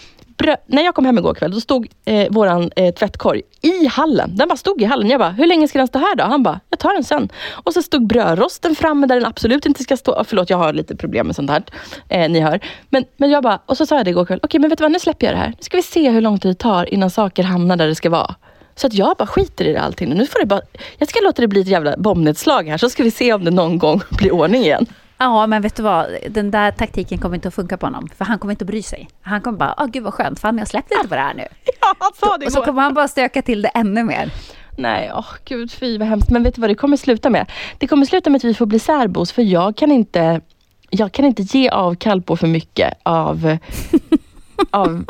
när jag kom hem igår kväll, då stod eh, våran eh, tvättkorg i hallen. Den bara stod i hallen. Jag bara, hur länge ska den stå här då? Han bara, jag tar den sen. Och så stod brödrosten framme där den absolut inte ska stå. Förlåt, jag har lite problem med sånt här. Eh, ni hör. Men, men jag bara, och så sa jag det igår kväll. Okej, okay, men vet du vad? Nu släpper jag det här. Nu ska vi se hur lång tid det tar innan saker hamnar där det ska vara. Så att jag bara skiter i det allting. Nu får det bara, jag ska låta det bli ett jävla bombnedslag här så ska vi se om det någon gång [LAUGHS] blir ordning igen. Ja, men vet du vad? Den där taktiken kommer inte att funka på honom. För han kommer inte att bry sig. Han kommer bara, åh gud vad skönt, fan jag släppte inte på det här nu. [LAUGHS] Ja, han sa det Och så kommer han bara stöka till det ännu mer. Nej, åh oh, gud fy vad hemskt. Men vet du vad det kommer sluta med? Det kommer sluta med att vi får bli särbos för jag kan inte, jag kan inte ge avkall på för mycket av, [LAUGHS] av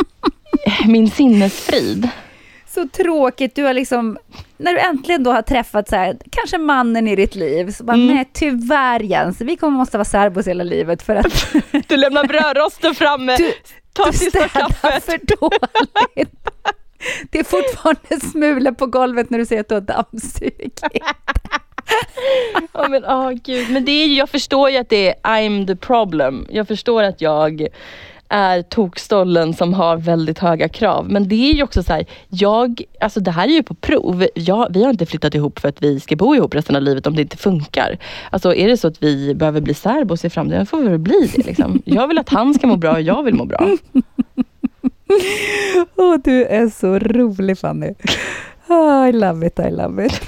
min sinnesfrid så tråkigt. Du har liksom, när du äntligen då har träffat så här, kanske mannen i ditt liv, så bara, mm. nej tyvärr Jens, vi kommer måste vara särbos hela livet för att... [LAUGHS] du lämnar brödrosten framme, du, tar du sista kaffet. för dåligt. Det är fortfarande smulor på golvet när du säger att du har dammsugit. [LAUGHS] oh, men, oh, gud. men det är, jag förstår ju att det är I'm the problem. Jag förstår att jag är tokstollen som har väldigt höga krav. Men det är ju också så här, jag, alltså det här är ju på prov. Jag, vi har inte flyttat ihop för att vi ska bo ihop resten av livet om det inte funkar. Alltså är det så att vi behöver bli särbos i framtiden, får vi väl bli det. Liksom. Jag vill att han ska må bra och jag vill må bra. [LAUGHS] oh, du är så rolig Fanny. Oh, I love it, I love it.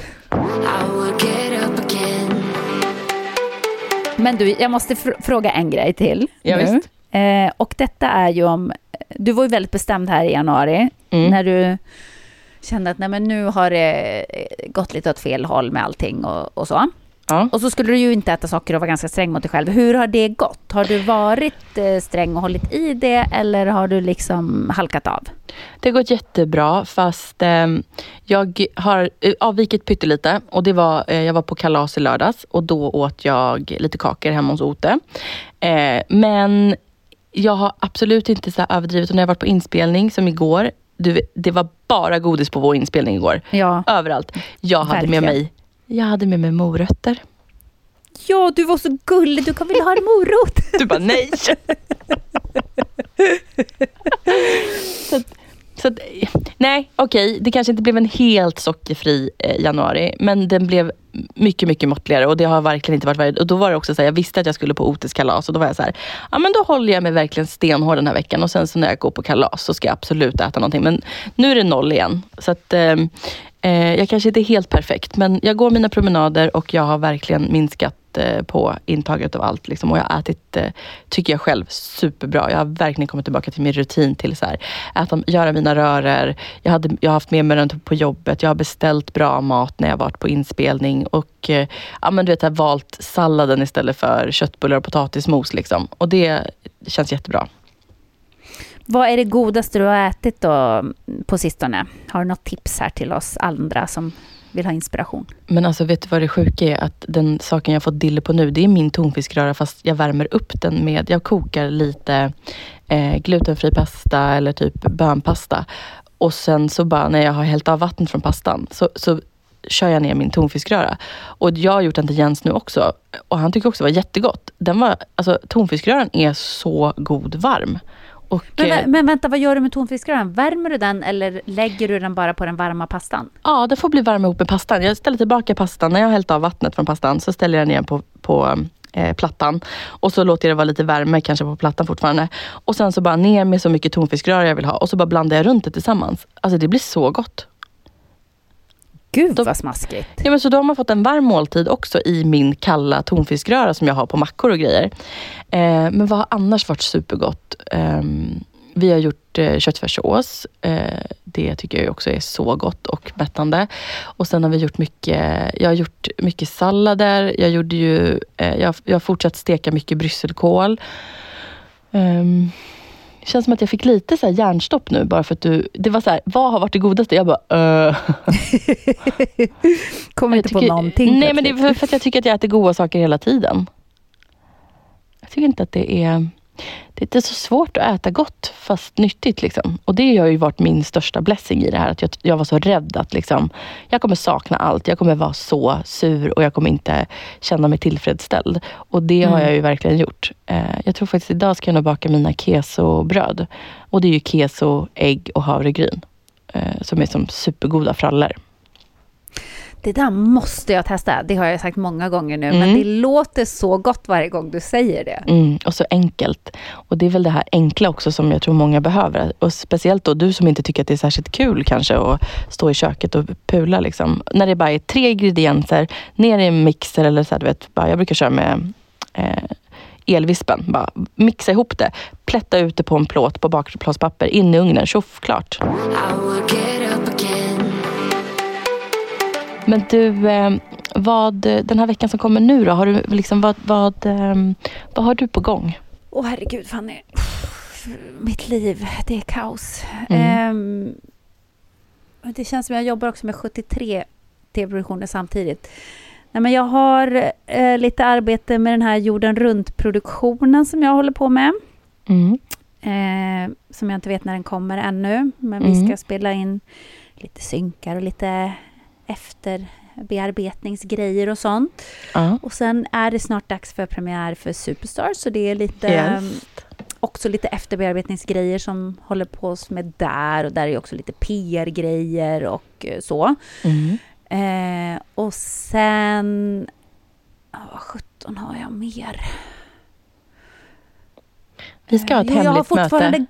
Men du, jag måste fr fråga en grej till. Ja, visst. Eh, och detta är ju om... Du var ju väldigt bestämd här i januari, mm. när du kände att nej, men nu har det gått lite åt fel håll med allting och, och så. Ja. Och så skulle du ju inte äta socker och vara ganska sträng mot dig själv. Hur har det gått? Har du varit eh, sträng och hållit i det eller har du liksom halkat av? Det har gått jättebra fast eh, jag har eh, avvikit pyttelite och det var, eh, jag var på kalas i lördags och då åt jag lite kakor hemma hos Ote. Eh, men jag har absolut inte så överdrivit och när jag varit på inspelning som igår, du, det var bara godis på vår inspelning igår. Ja. Överallt. Jag hade med mig jag hade med mig morötter. Ja, du var så gullig. Du kan väl ha en morot? Du bara nej. [LAUGHS] så så att, nej, okej, det kanske inte blev en helt sockerfri eh, januari, men den blev mycket, mycket måttligare och det har verkligen inte varit varje Och då var det också så här, jag visste att jag skulle på Otis kalas och då var jag så här, ja men då håller jag mig verkligen stenhård den här veckan och sen så när jag går på kalas så ska jag absolut äta någonting. Men nu är det noll igen. Så att eh, eh jag kanske inte är helt perfekt, men jag går mina promenader och jag har verkligen minskat eh, på intaget av allt. Liksom. Och jag har ätit, eh, tycker jag själv, superbra. Jag har verkligen kommit tillbaka till min rutin till så här, äta, göra mina röror. Jag, hade, jag har haft med mig den på jobbet. Jag har beställt bra mat när jag varit på inspelning. Och eh, ja, men du vet, jag har valt salladen istället för köttbullar och potatismos. Liksom. Och det känns jättebra. Vad är det godaste du har ätit då på sistone? Har du något tips här till oss andra som vill ha inspiration? Men alltså vet du vad det sjuka är? Att den saken jag fått dille på nu, det är min tonfiskröra fast jag värmer upp den med, jag kokar lite eh, glutenfri pasta eller typ bönpasta. Och sen så bara när jag har hällt av vattnet från pastan så, så kör jag ner min tonfiskröra. Och jag har gjort den till Jens nu också. Och han tycker också det var jättegott. Den var, alltså, tonfiskröran är så god varm. Och, Men, eh, men vänta, vad gör du med tonfiskröran? Värmer du den eller lägger du den bara på den varma pastan? Ja, det får bli varm ihop med pastan. Jag ställer tillbaka pastan. När jag har hällt av vattnet från pastan så ställer jag ner på, på eh, plattan. Och så låter jag det vara lite värme kanske på plattan fortfarande. Och sen så bara ner med så mycket tonfiskröra jag vill ha. Och så bara blandar jag runt det tillsammans. Alltså det blir så gott. Gud vad smaskigt. Ja, men så då har man fått en varm måltid också i min kalla tonfiskröra som jag har på mackor och grejer. Eh, men vad har annars varit supergott? Ehm, vi har gjort eh, köttfärssås. Eh, det tycker jag också är så gott och mättande. Och sen har vi gjort mycket, jag har gjort mycket sallader. Jag, gjorde ju, eh, jag, jag har fortsatt steka mycket brysselkål. Ehm, det känns som att jag fick lite så här hjärnstopp nu bara för att du... Det var så här, vad har varit det godaste? Jag bara, uh. [LAUGHS] Kommer inte på tycker- någonting. Nej, men det är för att jag tycker att jag äter goda saker hela tiden. Jag tycker inte att det är... Det är inte så svårt att äta gott fast nyttigt. Liksom. Och det har ju varit min största blessing i det här. Att jag, jag var så rädd att liksom, jag kommer sakna allt. Jag kommer vara så sur och jag kommer inte känna mig tillfredsställd. Och det har Mm. jag ju verkligen gjort. Eh, jag tror faktiskt idag ska jag nog baka mina kesobröd. Och det är ju keso, ägg och havregryn. Eh, som är som supergoda frallor. Det där måste jag testa. Det har jag sagt många gånger nu. Men Mm. det låter så gott varje gång du säger det. Mm, och så enkelt. Och det är väl det här enkla också som jag tror många behöver. Och speciellt då du som inte tycker att det är särskilt kul kanske att stå i köket och pula. Liksom. När det bara är tre ingredienser, ner i en mixer eller så här, du vet, bara, jag brukar köra med eh, elvispen. Bara mixa ihop det, plätta ut det på en plåt på bakplåtspapper, in i ugnen, tjoff, klart. Men du, eh, vad, den här veckan som kommer nu då, har du liksom, vad, vad, eh, vad har du på gång? Åh herregud Fanny. Mitt liv, det är kaos. Mm. Ehm, det känns som jag jobbar också med 73 tv-produktioner samtidigt. Nej, men jag har eh, lite arbete med den här jorden runt-produktionen som jag håller på med. Mm. Eh, som jag inte vet när den kommer ännu. Men vi Mm. ska spela in lite synkar och lite efterbearbetningsgrejer och sånt. Ja. Och sen är det snart dags för premiär för Superstar, så det är lite, Yes. um, också lite efterbearbetningsgrejer som håller på med där. Och där är också lite PR-grejer och eh, så. Mm. Eh, och sen... Vad sjutton har jag mer? Vi ska ha ett har hemligt fortfarande... möte.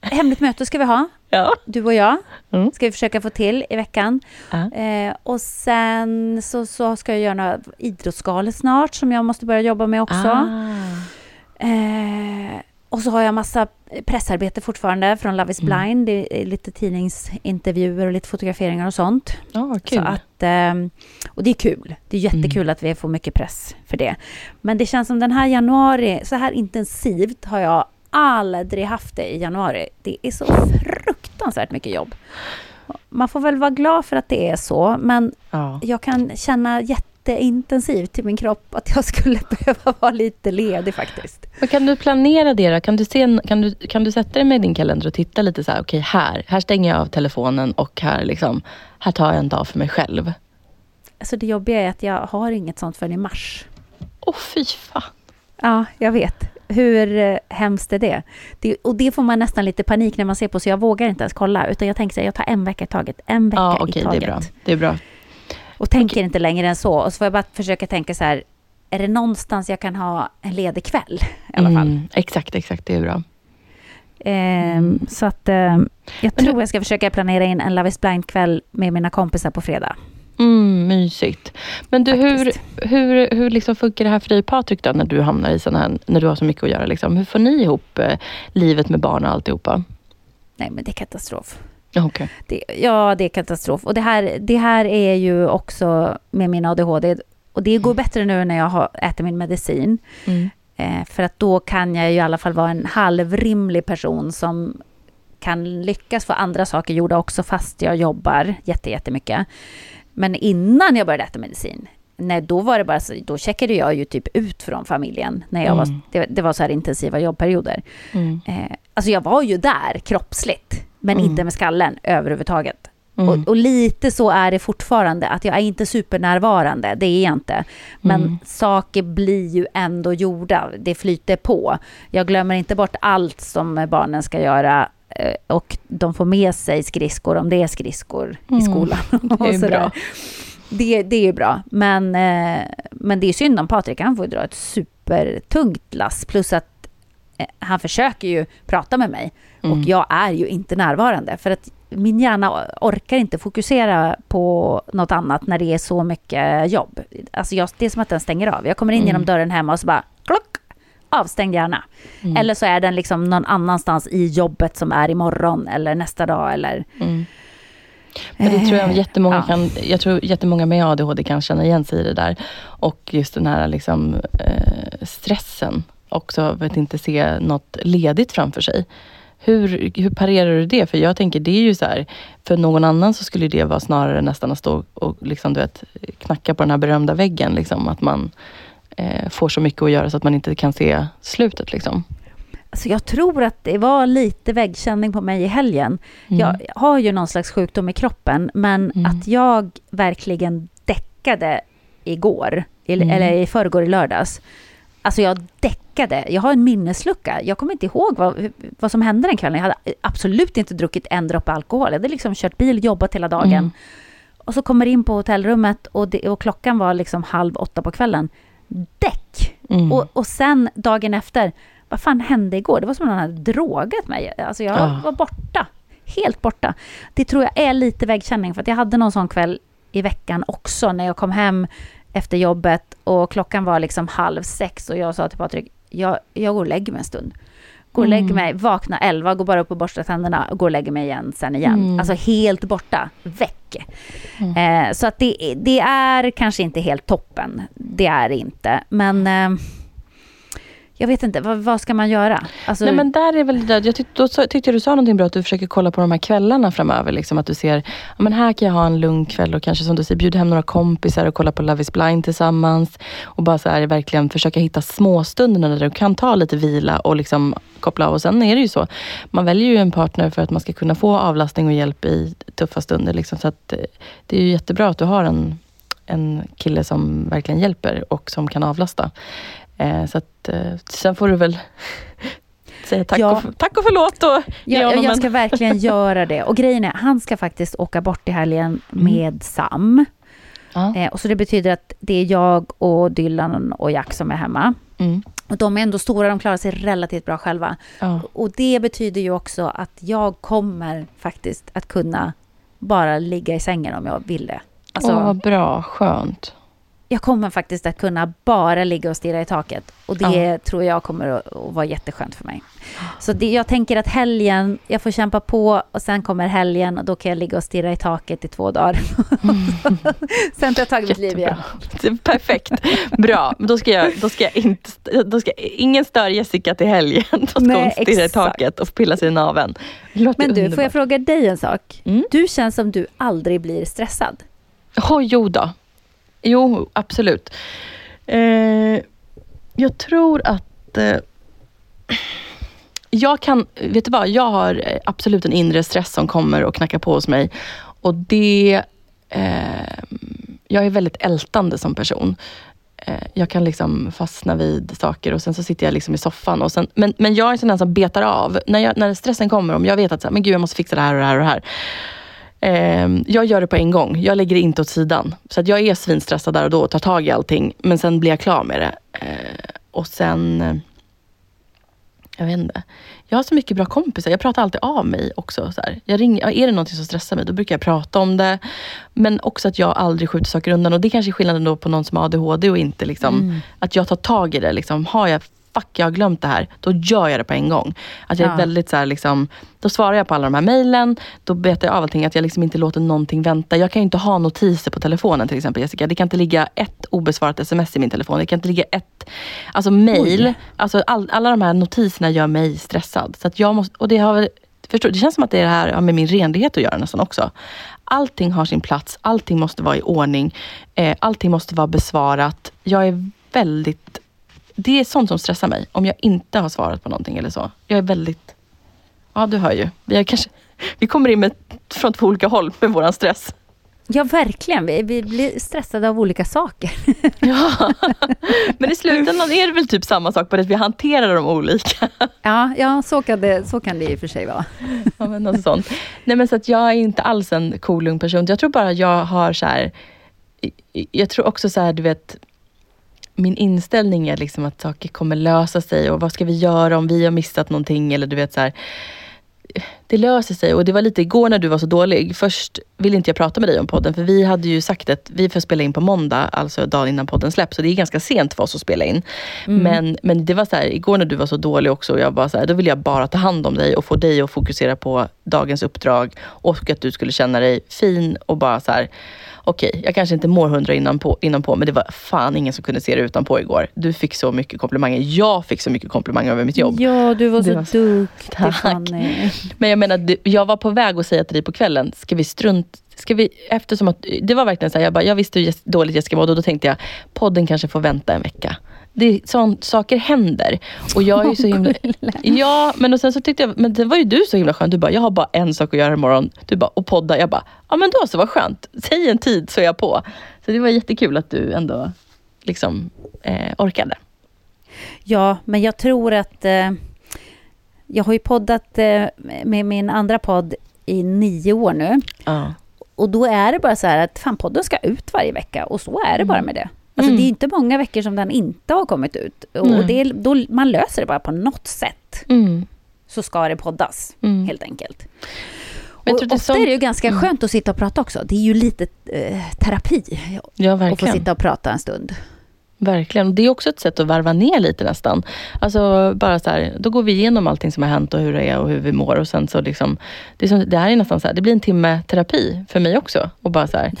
Hemligt möte ska vi ha, Ja. du och jag. Mm. Ska vi försöka få till i veckan. Ja. Eh, och sen så, så ska jag göra några idrottsgalor snart som jag måste börja jobba med också. Ah. Eh, och så har jag massa pressarbete fortfarande från Love is Mm. blind. Det är lite tidningsintervjuer och lite fotograferingar och sånt. Ja, kul. Så att, ehm, och det är kul. Det är jättekul Mm. att vi får mycket press för det. Men det känns som den här januari, så här intensivt har jag aldrig haft det i januari. Det är så fruktansvärt mycket jobb. Man får väl vara glad för att det är så, men ja. jag kan känna jätteintensivt till min kropp att jag skulle [LAUGHS] behöva vara lite ledig faktiskt. Men kan du planera det då? Kan du, se, kan, du, kan du sätta dig med din kalender och titta lite så här, okej här, här stänger jag av telefonen och här, liksom, här tar jag en dag för mig själv. Alltså det jobbiga är att jag har inget sånt förrän i mars. Åh fy fan. Ja, jag vet. Hur eh, hemskt är det? det? Och det får man nästan lite panik när man ser på, så jag vågar inte ens kolla. Utan jag tänker så här, jag tar en vecka i taget. En vecka Ja i okej, det taget. är bra. Det är bra. Och tänker inte längre än så. Och så får jag bara försöka tänka så här, är det någonstans jag kan ha en ledig kväll? [LAUGHS] I alla fall. Mm, exakt, exakt, det är bra. Ehm, så att eh, jag Men tror du- jag ska försöka planera in en Love is blind-kväll med mina kompisar på fredag. Mm, mysigt. Men du, hur, Faktiskt. hur, hur liksom funkar det här för dig Patrik då, när du hamnar i sån här, när du har så mycket att göra? Liksom? Hur får ni ihop eh, livet med barn och alltihopa? Nej, men det är katastrof. Ja, okej. Det, ja, det är katastrof. Och det här, det här är ju också med min ADHD. Och det går bättre nu när jag har, äter min medicin. Mm. Eh, för att då kan jag ju i alla fall vara en halvrimlig person som kan lyckas få andra saker gjorda också fast jag jobbar jätte, jättemycket. Men innan jag började äta medicin, nej, då var det bara så, då checkade jag ju typ ut från familjen. När jag var, Mm. det, det var så här intensiva jobbperioder. Mm. Eh, alltså jag var ju där kroppsligt, men Mm. inte med skallen överhuvudtaget. Mm. Och, och lite så är det fortfarande, att jag är inte supernärvarande, det är jag inte. Men Mm. saker blir ju ändå gjorda, det flyter på. Jag glömmer inte bort allt som barnen ska göra och de får med sig skridskor om det är skridskor i Mm. skolan. [LAUGHS] Det är bra. Det, det är ju bra, men, eh, men det är synd om Patrik, han får dra ett supertungt lass. Plus att eh, han försöker ju prata med mig Mm. och jag är ju inte närvarande. För att min hjärna orkar inte fokusera på något annat när det är så mycket jobb. Alltså jag, det är som att den stänger av. Jag kommer in Mm. genom dörren hemma och så bara klock, avstängd hjärna. Mm. Eller så är den liksom någon annanstans i jobbet som är imorgon eller nästa dag eller... Mm. Men det tror jag jättemånga Ja. kan, jag tror jättemånga med ADHD kan känna igen sig i det där. Och just den här liksom, eh, stressen också av att inte se något ledigt framför sig. Hur, hur parerar du det? För jag tänker, det är ju så här, för någon annan så skulle det vara snarare nästan att stå och liksom, du vet, knacka på den här berömda väggen. Liksom, att man eh, får så mycket att göra så att man inte kan se slutet. Liksom. Alltså jag tror att det var lite väggkänning på mig i helgen. Mm. Jag har ju någon slags sjukdom i kroppen, men Mm. att jag verkligen däckade igår, eller, Mm. eller i förrgår i lördags. Alltså jag däckade. Jag har en minneslucka. Jag kommer inte ihåg vad, vad som hände den kvällen. Jag hade absolut inte druckit en droppe alkohol. Jag hade liksom kört bil, jobbat hela dagen. Mm. Och så kommer in på hotellrummet och, det, och klockan var liksom halv åtta på kvällen. Däck! Mm. Och, och sen dagen efter, vad fan hände igår? Det var som om någon hade drogat mig. Alltså jag Ja. var borta. Helt borta. Det tror jag är lite väggkänning, för att jag hade någon sån kväll i veckan också, när jag kom hem efter jobbet och klockan var liksom halv sex och jag sa till Patrik, jag, jag går och lägger mig en stund. Går och Mm. lägger mig, vaknar elva, går bara upp och borstar tänderna och går och lägger mig igen sen igen. Mm. Alltså helt borta, väck. Mm. Eh, så att det, det är kanske inte helt toppen. Det är det inte. Men eh, jag vet inte, vad, vad ska man göra? Alltså, Nej men där är väl det jag tyck, då tyckte jag du sa någonting bra, att du försöker kolla på de här kvällarna framöver. Liksom, att du ser, ja, men här kan jag ha en lugn kväll och kanske som du säger, bjuda hem några kompisar och kolla på Love is blind tillsammans. Och bara så här, verkligen försöka hitta småstunderna där du kan ta lite vila och liksom koppla av. Och sen är det ju så, man väljer ju en partner för att man ska kunna få avlastning och hjälp i tuffa stunder. Liksom, så att, eh, det är ju jättebra att du har en, en kille som verkligen hjälper och som kan avlasta. Eh, så att, eh, sen får du väl [LAUGHS] säga tack, Ja. och, tack och förlåt och jag, honom jag ska verkligen [LAUGHS] göra det. Och grejen är, han ska faktiskt åka bort i helgen Mm. med Sam. Ja. Eh, och så det betyder att det är jag och Dylan och Jack som är hemma. Mm. Och de är ändå stora, de klarar sig relativt bra själva. Ja. Och det betyder ju också att jag kommer faktiskt att kunna bara ligga i sängen om jag vill det. Alltså, Åh, vad bra. Skönt. Jag kommer faktiskt att kunna bara ligga och stirra i taket. Och det Ja. tror jag kommer att, att vara jätteskönt för mig. Så det, jag tänker att helgen, jag får kämpa på och sen kommer helgen och då kan jag ligga och stirra i taket i två dagar. [LAUGHS] sen tar jag tag i mitt liv igen. Perfekt. Bra, men då ska jag, då ska jag inte, då ska ingen störa Jessica till helgen. Då ska Nej, hon stirra i exakt. taket och pilla sig i naveln. Men du, får underbart. jag fråga dig en sak? Mm. Du känns som du aldrig blir stressad. Oh, jo då. Jo, absolut. Eh, jag tror att eh, jag kan, vet du vad, jag har eh, absolut en inre stress som kommer och knackar på hos mig. Och det, eh, jag är väldigt ältande som person. Eh, jag kan liksom fastna vid saker och sen så sitter jag liksom i soffan. Och sen, men, men jag är en sån där som betar av. När, jag, när stressen kommer, om jag vet att så här, men gud, jag måste fixa det här och det här och det här. Eh, jag gör det på en gång. Jag lägger det inte åt sidan. Så att jag är svinstressad där och då och tar tag i allting. Men sen blir jag klar med det. Eh, och sen... Eh, jag vet inte. Jag har så mycket bra kompisar. Jag pratar alltid av mig också. Så här. Jag ringer, är det någonting som stressar mig, då brukar jag prata om det. Men också att jag aldrig skjuter saker undan. Och det kanske är skillnaden då på någon som har ADHD och inte liksom, att jag tar tag i det. Liksom. Har jag fuck, jag har glömt det här. Då gör jag det på en gång. Att jag är Ja. väldigt så här, liksom, då svarar jag på alla de här mejlen. Då betar jag av allting. Att jag liksom inte låter någonting vänta. Jag kan ju inte ha notiser på telefonen till exempel Jessica. Det kan inte ligga ett obesvarat sms i min telefon. Det kan inte ligga ett alltså mejl. Alltså all, alla de här notiserna gör mig stressad. Så att jag måste, och det, har, förstår, det känns som att det här har med min renlighet att göra nästan också. Allting har sin plats. Allting måste vara i ordning. Eh, allting måste vara besvarat. Jag är väldigt det är sånt som stressar mig. Om jag inte har svarat på någonting eller så. Jag är väldigt... Ja, du hör ju. Vi, är kanske, vi kommer in med, från två olika håll med våran stress. Ja, verkligen. Vi, vi blir stressade av olika saker. [LAUGHS] Ja. Men i slutändan är det väl typ samma sak, bara att vi hanterar dem olika. Ja, ja så, kan det, så kan det i och för sig vara. [LAUGHS] Ja, men något sånt. Nej, men så att jag är inte alls en cool, lugn person. Jag tror bara jag har så här... Jag tror också så här, du vet... Min inställning är liksom att saker kommer lösa sig och vad ska vi göra om vi har missat någonting eller du vet så här. Det löser sig och det var lite igår när du var så dålig. Först ville inte jag prata med dig om podden för vi hade ju sagt att vi får spela in på måndag, alltså dagen innan podden släpps. Så det är ganska sent för oss att spela in. Men, men det var så här, igår när du var så dålig också, och jag bara så här, då ville jag bara ta hand om dig och få dig att fokusera på dagens uppdrag och att du skulle känna dig fin och bara så här, okej, jag kanske inte mår hundra innan på, innan på, men det var fan ingen som kunde se det utanpå igår. Du fick så mycket komplimanger. Jag fick så mycket komplimanger över mitt jobb. Ja, du var Det så, var så- duktig Tack. Fanny. Men jag menar, du- jag var på väg att säga till dig på kvällen, ska vi strunt... Ska vi, eftersom att, det var verkligen så här, jag, bara, jag visste hur dåligt Jessica mådde och då tänkte jag, podden kanske får vänta en vecka. Det, sånt, saker händer. Och jag är ju så himla... [LAUGHS] Ja, men och sen så tyckte jag, men det var ju du så himla skönt. Du bara, jag har bara en sak att göra imorgon. Du bara, och podda. Jag bara, ja men då så, vad skönt. Säg en tid så är jag på. Så det var jättekul att du ändå liksom eh, orkade. Ja, men jag tror att... Eh, jag har ju poddat eh, med min andra podd i nio år nu. Ja. Och då är det bara så här att fan, podden ska ut varje vecka och så är det bara med det. Alltså Mm. det är inte många veckor som den inte har kommit ut. Och Nej. det då, man löser det bara på något sätt. Mm. Så ska det poddas, Mm. helt enkelt. jag och tror det är ofta som- är det ju ganska skönt att sitta och prata också. Det är ju lite eh, terapi Ja, att få sitta och prata en stund. Verkligen. Det är också ett sätt att varva ner lite nästan. Alltså bara så här, då går vi igenom allting som har hänt och hur det är och hur vi mår. Och sen så liksom, det, är som, det här är nästan så här, det blir en timme terapi för mig också. Och bara så här,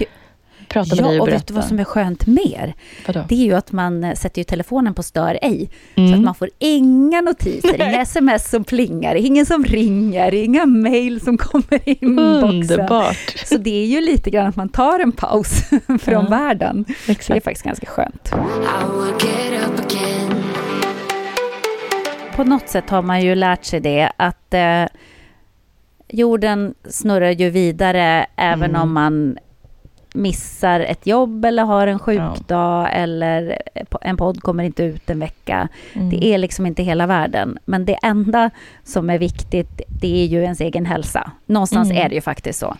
Ja. prata med Ja, dig och och vet du vad som är skönt mer? Vadå? Det är ju att man eh, sätter ju telefonen på stör ej. Så Mm. att man får inga notiser, inga [LAUGHS] sms som plingar, ingen som ringer, inga mejl som kommer i inboxen. Underbart. Så det är ju lite grann att man tar en paus [LAUGHS] från Ja. världen. Det är Exakt. faktiskt ganska skönt. På något sätt har man ju lärt sig det att eh, jorden snurrar ju vidare även Mm. om man missar ett jobb eller har en sjukdag eller en podd kommer inte ut en vecka. Mm. Det är liksom inte hela världen. Men det enda som är viktigt, det är ju ens egen hälsa. Någonstans Mm. är det ju faktiskt så.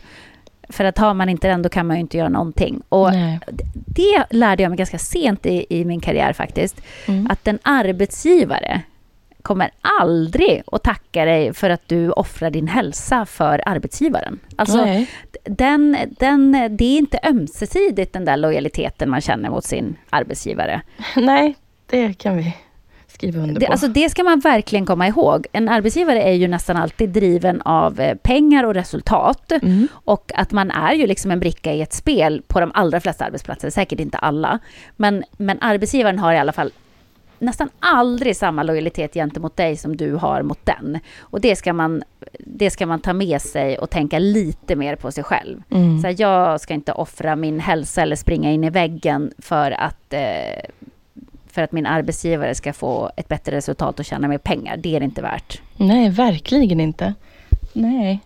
För att har man inte den, då kan man ju inte göra någonting. Och Nej. det lärde jag mig ganska sent i, i min karriär faktiskt. Mm. Att en arbetsgivare kommer aldrig att tacka dig för att du offrar din hälsa för arbetsgivaren. Alltså, Nej. Den, den, det är inte ömsesidigt den där lojaliteten man känner mot sin arbetsgivare. [LAUGHS] Nej, det kan vi skriva under Det, på. alltså det ska man verkligen komma ihåg. En arbetsgivare är ju nästan alltid driven av eh, pengar och resultat. Mm. Och att man är ju liksom en bricka i ett spel på de allra flesta arbetsplatser, säkert inte alla. Men, men arbetsgivaren har i alla fall nästan aldrig samma lojalitet gentemot dig som du har mot den. Och det ska man, det ska man ta med sig och tänka lite mer på sig själv. Mm. Så här, jag ska inte offra min hälsa eller springa in i väggen för att, eh, för att min arbetsgivare ska få ett bättre resultat och tjäna mer pengar. Det är det inte värt. Nej, verkligen inte. Nej,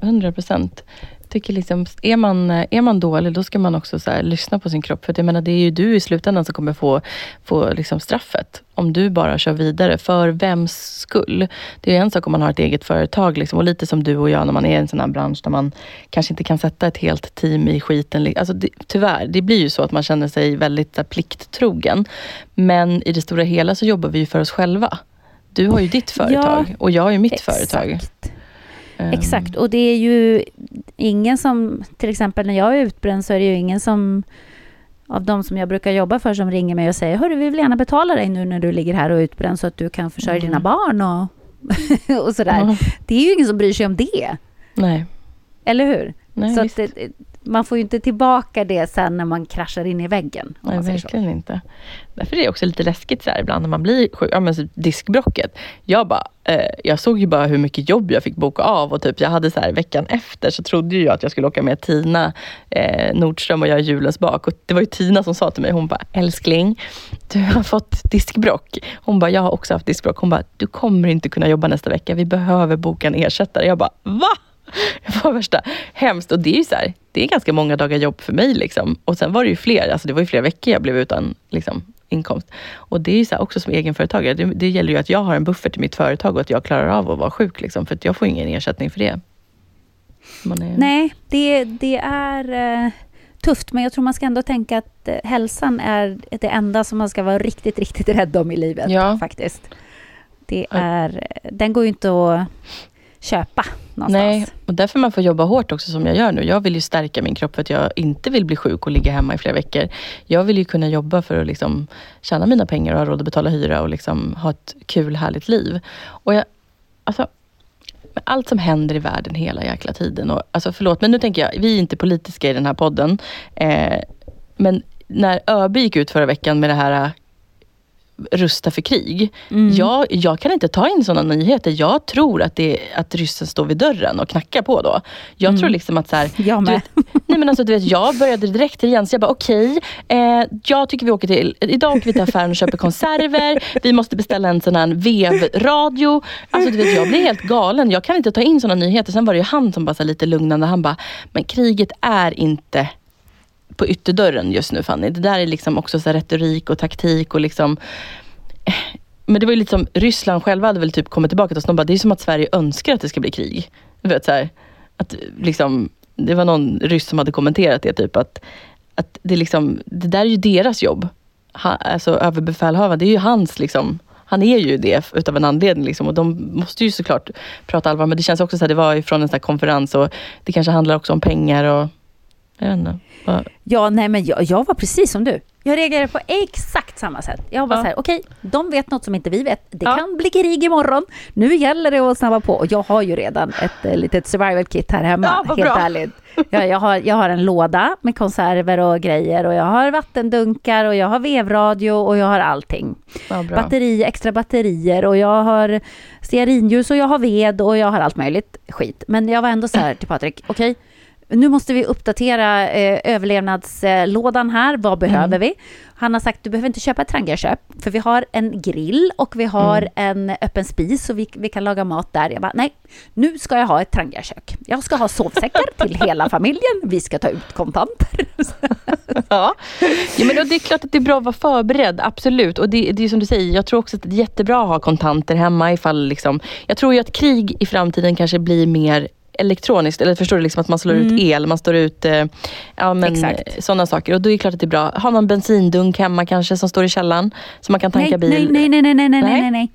hundra procent. Tycker liksom, är, man, är man dålig, då ska man också så här, lyssna på sin kropp. För jag menar, det är ju du i slutändan som kommer få, få liksom straffet. Om du bara kör vidare. För vems skull? Det är ju en sak om man har ett eget företag. Liksom, och lite som du och jag när man är i en sån här bransch där man kanske inte kan sätta ett helt team i skiten. Alltså, det, tyvärr, det blir ju så att man känner sig väldigt här, plikttrogen. Men i det stora hela så jobbar vi ju för oss själva. Du har ju ditt företag och jag har ju mitt företag. Ehm, Exakt, och det är ju ingen som, till exempel när jag är utbränd så är det ju ingen som av de som jag brukar jobba för som ringer mig och säger Hörru, vi vill gärna betala dig nu när du ligger här och är utbränd så att du kan försörja Mm. dina barn och, [LAUGHS] och sådär. Ja. Det är ju ingen som bryr sig om det, Nej. eller hur? Nej, så det, man får ju inte tillbaka det sen när man kraschar in i väggen. Nej, säger så. verkligen inte. Därför är det också lite läskigt så här ibland när man blir sjuk. Ja, men så diskbrocket. Jag, bara, eh, jag såg ju bara hur mycket jobb jag fick boka av och typ, jag hade så här, veckan efter så trodde ju jag att jag skulle åka med Tina eh, Nordström och göra julens bak. Och det var ju Tina som sa till mig, hon bara, älskling, du har fått diskbrock. Hon bara, jag har också haft diskbrock. Hon bara, du kommer inte kunna jobba nästa vecka. Vi behöver boka en ersättare. Jag bara, va? [LAUGHS] Det var värsta hemskt. Och det är ju så här, det är ganska många dagar jobb för mig. Liksom. Och sen var det ju fler, alltså det var ju flera veckor jag blev utan liksom, inkomst. Och det är ju så här, också som egenföretagare, det, det gäller ju att jag har en buffert i mitt företag och att jag klarar av att vara sjuk. Liksom, för jag får ingen ersättning för det. Är, Nej, det, det är eh, tufft, men jag tror man ska ändå tänka att eh, hälsan är det enda som man ska vara riktigt, riktigt rädd om i livet. Ja. faktiskt. Det är, den går ju inte att köpa någonstans. Nej, och därför man får jobba hårt också som jag gör nu. Jag vill ju stärka min kropp för att jag inte vill bli sjuk och ligga hemma i flera veckor. Jag vill ju kunna jobba för att liksom tjäna mina pengar och ha råd att betala hyra och liksom ha ett kul, härligt liv. Och jag, alltså, med allt som händer i världen hela jäkla tiden. Och, alltså förlåt, men nu tänker jag, vi är inte politiska i den här podden. Eh, men när ÖB gick ut förra veckan med det här rusta för krig. Mm. Jag, jag kan inte ta in sådana nyheter. Jag tror att, det, att ryssen står vid dörren och knackar på då. Jag Mm. tror liksom att så här, [LAUGHS] Jag du med. vet, nej men alltså, du vet, jag började direkt till Jens. Jag bara okej, eh, jag tycker vi åker till, idag åker vi till affären och köper konserver. Vi måste beställa en sån här vevradio. Alltså du vet, jag blir helt galen. Jag kan inte ta in sådana nyheter. Sen var det ju han som bara så lite lugnande. Han bara, men kriget är inte på ytterdörren just nu Fanny. Det där är liksom också så här retorik och taktik och liksom eh, men det var ju lite som Ryssland själva hade väl typ kommit tillbaka till oss. De bara, det är som att Sverige önskar att det ska bli krig. Du vet, så här, att liksom, det var någon ryss som hade kommenterat det, typ att, att det, liksom, det där är ju deras jobb. Ha, alltså överbefälhavaren, det är ju hans liksom, han är ju det utav en anledning. Liksom, och de måste ju såklart prata allvar. Men det känns också så här, det var ju från en sån här konferens och det kanske handlar också om pengar och jag vet inte. Vad- Ja, nej men jag, jag var precis som du. Jag reagerade på exakt samma sätt. Jag var Ja. så här, okej, de vet något som inte vi vet. Det Ja. kan bli krig imorgon. Nu gäller det att snabba på. Och jag har ju redan ett eh, litet survival kit här hemma, Ja, helt bra. ärligt. Jag, jag, har, jag har en låda med konserver och grejer och jag har vattendunkar och jag har vevradio och jag har allting. bra. Batteri, extra batterier och jag har stearinljus och jag har ved och jag har allt möjligt skit. Men jag var ändå så här till Patrik, okej, nu måste vi uppdatera eh, överlevnadslådan här. Vad behöver vi? Han har sagt, du behöver inte köpa ett Trangiaköp, för vi har en grill och vi har en öppen spis så vi, vi kan laga mat där. Jag bara, nej, nu ska jag ha ett Trangiakök. Jag ska ha sovsäckar [LAUGHS] till hela familjen. Vi ska ta ut kontanter. [LAUGHS] Ja, ja men det är klart att det är bra att vara förberedd, absolut. Och det, det är som du säger, jag tror också att det är jättebra att ha kontanter hemma ifall liksom, Jag tror ju att krig i framtiden kanske blir mer elektroniskt, eller förstår du, liksom att man slår ut el, man står ut eh, ja, men, Exakt. sådana saker. Och då är det klart att det är bra. Har man bensindunk hemma kanske som står i källaren, så man kan tanka nej, bil. nej, nej, nej, nej, nej, Nej. nej, nej.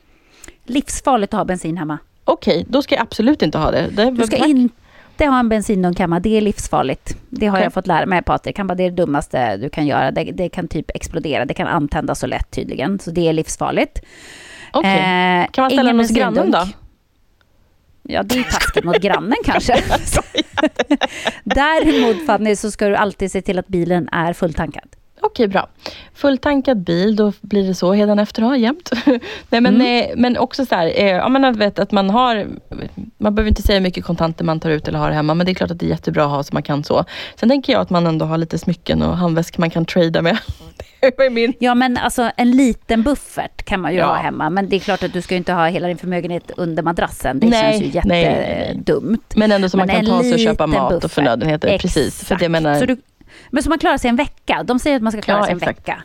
Livsfarligt att ha bensin hemma. Okej, då ska jag absolut inte ha det. det Du ska tack. in, inte ha en bensindunk hemma, det är livsfarligt. Det har Okej. jag fått lära mig Patrik. Det är det dummaste du kan göra. Det, det kan typ explodera, det kan antändas så lätt tydligen. Så det är livsfarligt. Okej. Eh, kan man ställa den hos grannen då? Ja, det är taskigt mot grannen kanske. [LAUGHS] [LAUGHS] Däremot Fanny, så ska du alltid se till att bilen är fulltankad. Okej, bra. Fulltankad bil, då blir det så efter ha jämt. [LAUGHS] Nej, men, Mm. eh, men också så här, eh, ja, man vet att man har, man behöver inte säga hur mycket kontanter man tar ut eller har hemma, men det är klart att det är jättebra att ha så man kan så. Sen tänker jag att man ändå har lite smycken och handväskor man kan trada med. [LAUGHS] Det min. Ja, men alltså en liten buffert kan man ju Ja. ha hemma. Men det är klart att du ska inte ha hela din förmögenhet under madrassen. Det Nej, känns ju nej, nej, nej. jättedumt. Men ändå så man Men kan en ta sig och köpa mat och buffert. förnödenheter. Precis. För Exakt. menar, Så du, men så man klarar sig en vecka. De säger att man ska klara Ja, sig en exakt. vecka.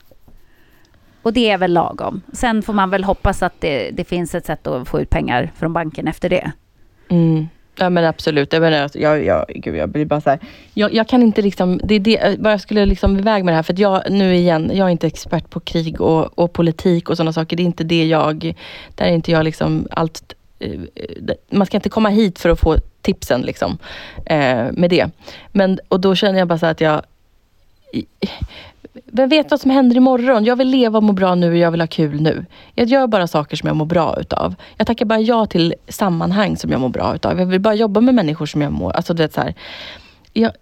Och det är väl lagom. Sen får man väl hoppas att det, det finns ett sätt att få ut pengar från banken efter det. Mm. Ja men absolut. Jag, menar, jag, jag, gud, jag blir bara så här. Jag, jag kan inte liksom, det är det, bara jag skulle liksom iväg med det här. För att jag, nu igen, jag är inte expert på krig och, och politik och sådana saker. Det är inte det jag, där är inte jag liksom allt eh, man ska inte komma hit för att få tipsen liksom, eh, med det. Men, och då känner jag bara så att jag vem vet vad som händer imorgon? Jag vill leva och må bra nu och jag vill ha kul nu. Jag gör bara saker som jag mår bra utav. Jag tackar bara ja till sammanhang som jag mår bra utav. Jag vill bara jobba med människor som jag mår... Alltså du vet så här. Jag,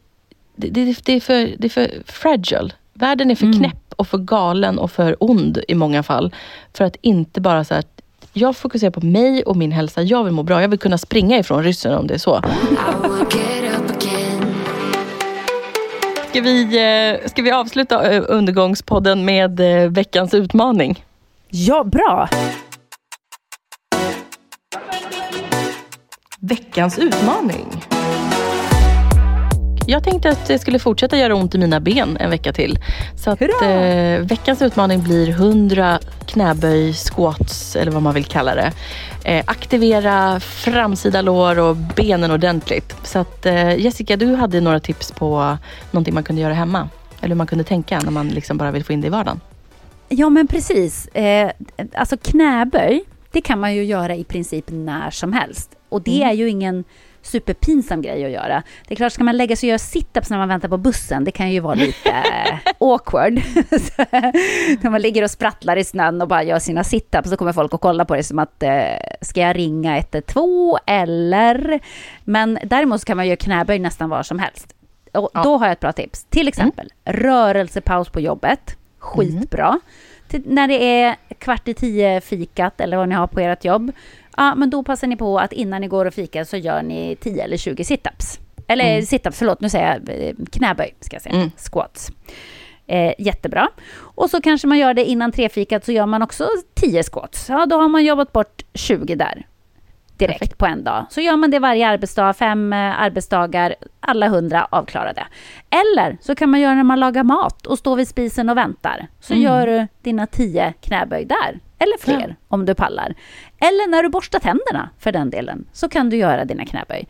det, det, det, är för, det är för fragile. Världen är för Mm. knäpp och för galen och för ond i många fall. För att inte bara så här, jag fokuserar på mig och min hälsa. Jag vill må bra. Jag vill kunna springa ifrån ryssen om det är så. Ska vi, eh, ska vi avsluta eh, Undergångspodden med eh, veckans utmaning? Ja, bra! Veckans utmaning. Jag tänkte att det skulle fortsätta göra ont i mina ben en vecka till. Så att eh, veckans utmaning blir 100 knäböj, squats eller vad man vill kalla det. Eh, aktivera framsida lår och benen ordentligt. Så att eh, Jessica, du hade några tips på någonting man kunde göra hemma. Eller hur man kunde tänka när man liksom bara vill få in det i vardagen. Ja, men precis. Eh, alltså knäböj, det kan man ju göra i princip när som helst. Och det är ju ingen superpinsam grej att göra. Det är klart, ska man lägga sig och göra sit-ups när man väntar på bussen, det kan ju vara lite [LAUGHS] awkward. Så, [LAUGHS] när man ligger och sprattlar i snön och bara gör sina sit-ups, så kommer folk att kolla på det som att, eh, ska jag ringa 112 eller? Men däremot kan man göra knäböj nästan var som helst. Och Ja. Då har jag ett bra tips. Till exempel rörelsepaus på jobbet. Skitbra. Till, när det är kvart i tio fikat eller vad ni har på ert jobb. Ja, men då passar ni på att innan ni går och fikar så gör ni 10 eller 20 situps. Eller Mm. situps, förlåt, nu säger jag eh, knäböj, ska jag säga. Mm. Squats. Eh, jättebra. Och så kanske man gör det innan trefikat så gör man också 10 squats. Ja, då har man jobbat bort 20 där direkt Perfekt. på en dag. Så gör man det varje arbetsdag, fem eh, arbetsdagar, alla hundra avklarade. Eller så kan man göra när man lagar mat och står vid spisen och väntar. Så Mm. gör du dina 10 knäböj där. Eller fler om du pallar. Eller när du borstar tänderna för den delen. Så kan du göra dina knäböj.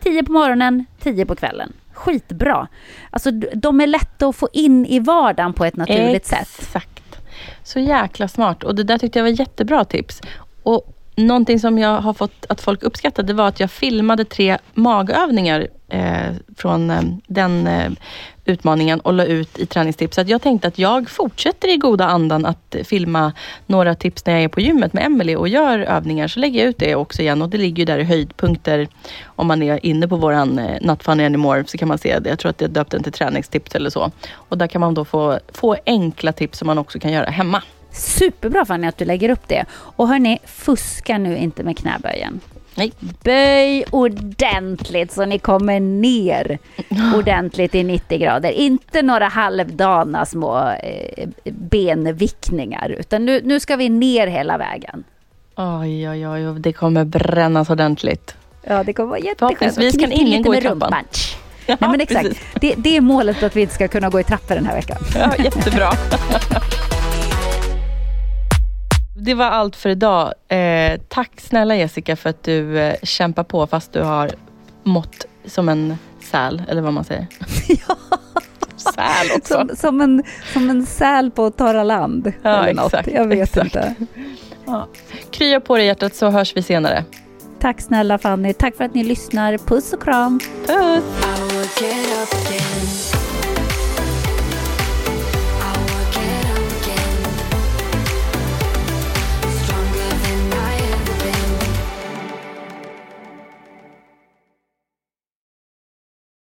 10 på morgonen, 10 på kvällen. Skitbra. Alltså de är lätta att få in i vardagen på ett naturligt sätt. Exakt. Så jäkla smart. Och det där tyckte jag var jättebra tips. Och någonting som jag har fått att folk uppskattade var att jag filmade tre magövningar eh, från eh, den eh, utmaningen och la ut i träningstips. Så att jag tänkte att jag fortsätter i goda andan att filma några tips när jag är på gymmet med Emily och gör övningar. Så lägger jag ut det också igen och det ligger ju där i höjdpunkter. Om man är inne på våran eh, Not Funny Anymore så kan man se det. Jag tror att jag döpte den till träningstips eller så. Och där kan man då få, få enkla tips som man också kan göra hemma. Superbra Fanny att du lägger upp det. Och hörni, fuska nu inte med knäböjen. Nej. Böj ordentligt så ni kommer ner ordentligt i 90 grader. Inte några halvdana små eh, benvickningar, utan nu, nu ska vi ner hela vägen. Oj, oj, oj, det kommer brännas ordentligt. Ja, det kommer vara jätteskönt. Förhoppningsvis Och kan ingen gå i trappan. Ja, [LAUGHS] Nej, men exakt. Det, det är målet att vi inte ska kunna gå i trappor den här veckan. Ja, jättebra. [LAUGHS] Det var allt för idag. Eh, tack snälla Jessica för att du eh, kämpar på fast du har mått som en säl, eller vad man säger. [LAUGHS] Ja. Säl också. Som, som, en, som en säl på torra land. Ja, eller något. exakt, Jag vet exakt. inte. Ja. Krya på dig hjärtat så hörs vi senare. Tack snälla Fanny. Tack för att ni lyssnar. Puss och kram. Puss!